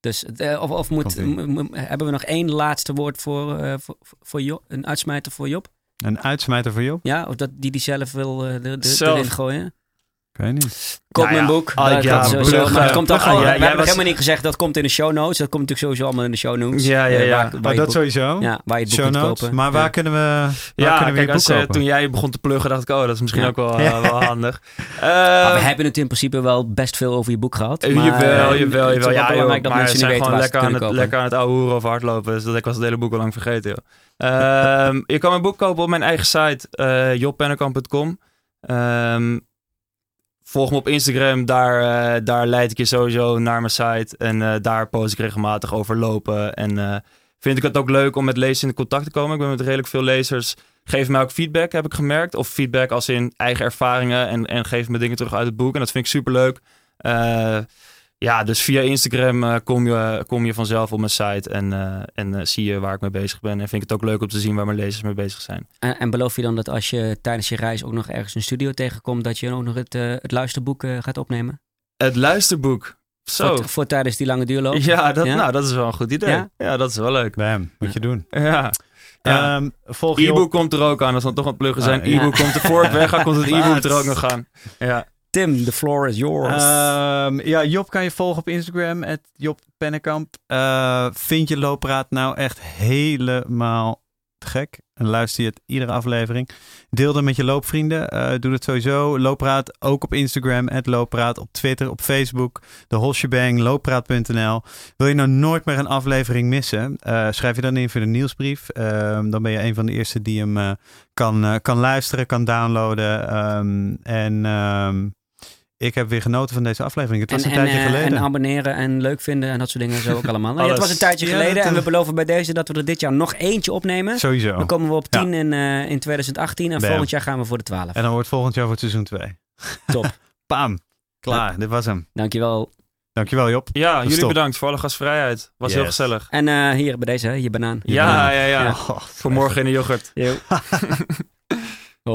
Dus, of, of moet, Komt-ie. m- m- hebben we nog één laatste woord voor, eh, voor, voor Job? Een uitsmijter voor Job? Een uitsmijter voor Job? Ja, of dat die die zelf wil eh, er- Zelf. erin gooien? Ik weet niet. Komt Nou mijn boek. ah, Dat ja, komt sowieso. maar dan gewoon. Ja, we jij hebben was- helemaal niet gezegd dat komt in de show notes. Dat komt natuurlijk sowieso allemaal in de show notes. Ja, ja, Eh, ja. waar- waar Oh, je dat sowieso. Ja, waar je het boek kopen. Maar waar kunnen we, waar Ja, kunnen we kijk, je als, boek eh, kopen? toen jij begon te pluggen, dacht ik, oh, dat is misschien ook wel, Ja. wel handig. Maar we Eh, hebben het in principe wel best veel over je boek gehad. eh, Maar, jawel, eh, jawel, het is jawel. wel Ja, joh, belangrijk dat maar mensen niet zijn weten waar lekker aan, het, kopen. lekker aan het ouwe hoeren over hardlopen. Dus dat ik was het hele boek al lang vergeten, joh. Ehm, je kan mijn boek kopen op mijn eigen site, eh jobpennekamp.com. Ehm, volg me op Instagram, daar, eh, daar leid ik je sowieso naar mijn site. En eh, daar post ik regelmatig over lopen. En eh, vind ik het ook leuk om met lezers in contact te komen. Ik ben met redelijk veel lezers. Geef mij ook feedback, heb ik gemerkt. Of feedback als in eigen ervaringen. En, en geef me dingen terug uit het boek. En dat vind ik super leuk. Ja, dus via Instagram eh, kom, je, kom je vanzelf op mijn site. En, eh, en eh, zie je waar ik mee bezig ben. En vind ik het ook leuk om te zien waar mijn lezers mee bezig zijn. En, en beloof je dan dat als je tijdens je reis ook nog ergens een studio tegenkomt, dat je ook nog het, het luisterboek gaat opnemen? Het luisterboek. Zo. Voor, voor tijdens die lange duurloop? Ja, dat, Ja? Nou, dat is wel een goed idee. Ja? Ja, dat is wel leuk. Bam, moet je doen. Ja. Ja. Ehm, volg je E-book op... komt er ook aan, als we dan toch aan het pluggen zijn. Ah, ja. E-book komt er voor ik wegga, komt het e-book er ook nog aan. Ja. Tim, the floor is yours. Ehm, ja, Job kan je volgen op Instagram, at Job. Eh, vind je Loopraad nou echt helemaal gek? En luister je het iedere aflevering. Deel dat met je loopvrienden. Eh, doe dat sowieso. Loopraad ook op Instagram, at Loopraad. Op Twitter, op Facebook. De whole shebang, looppraad.nl. Wil je nou nooit meer een aflevering missen? eh, schrijf je dan in voor de nieuwsbrief. Ehm, dan ben je een van de eerste die hem kan, kan luisteren, kan downloaden. Ehm, en ik heb weer genoten van deze aflevering. Het was en, een tijdje en, eh, geleden. en abonneren en leuk vinden en dat soort dingen zo ook allemaal. Ja, het was een tijdje Ja, geleden en we beloven bij deze dat we er dit jaar nog eentje opnemen. Sowieso. Dan komen we op Ja. 10 in, eh, in 2018 en Bam. volgend jaar gaan we voor de 12. En dan wordt volgend jaar voor het seizoen 2. Top. Pam. Klaar, dit was hem. Dankjewel. Dankjewel Job. Ja, jullie bedankt voor alle gastvrijheid. Was heel gezellig. En eh, hier bij deze, hè, je banaan. Je Ja, banaan. ja, ja. Ja. Voor morgen in de yoghurt. Yo.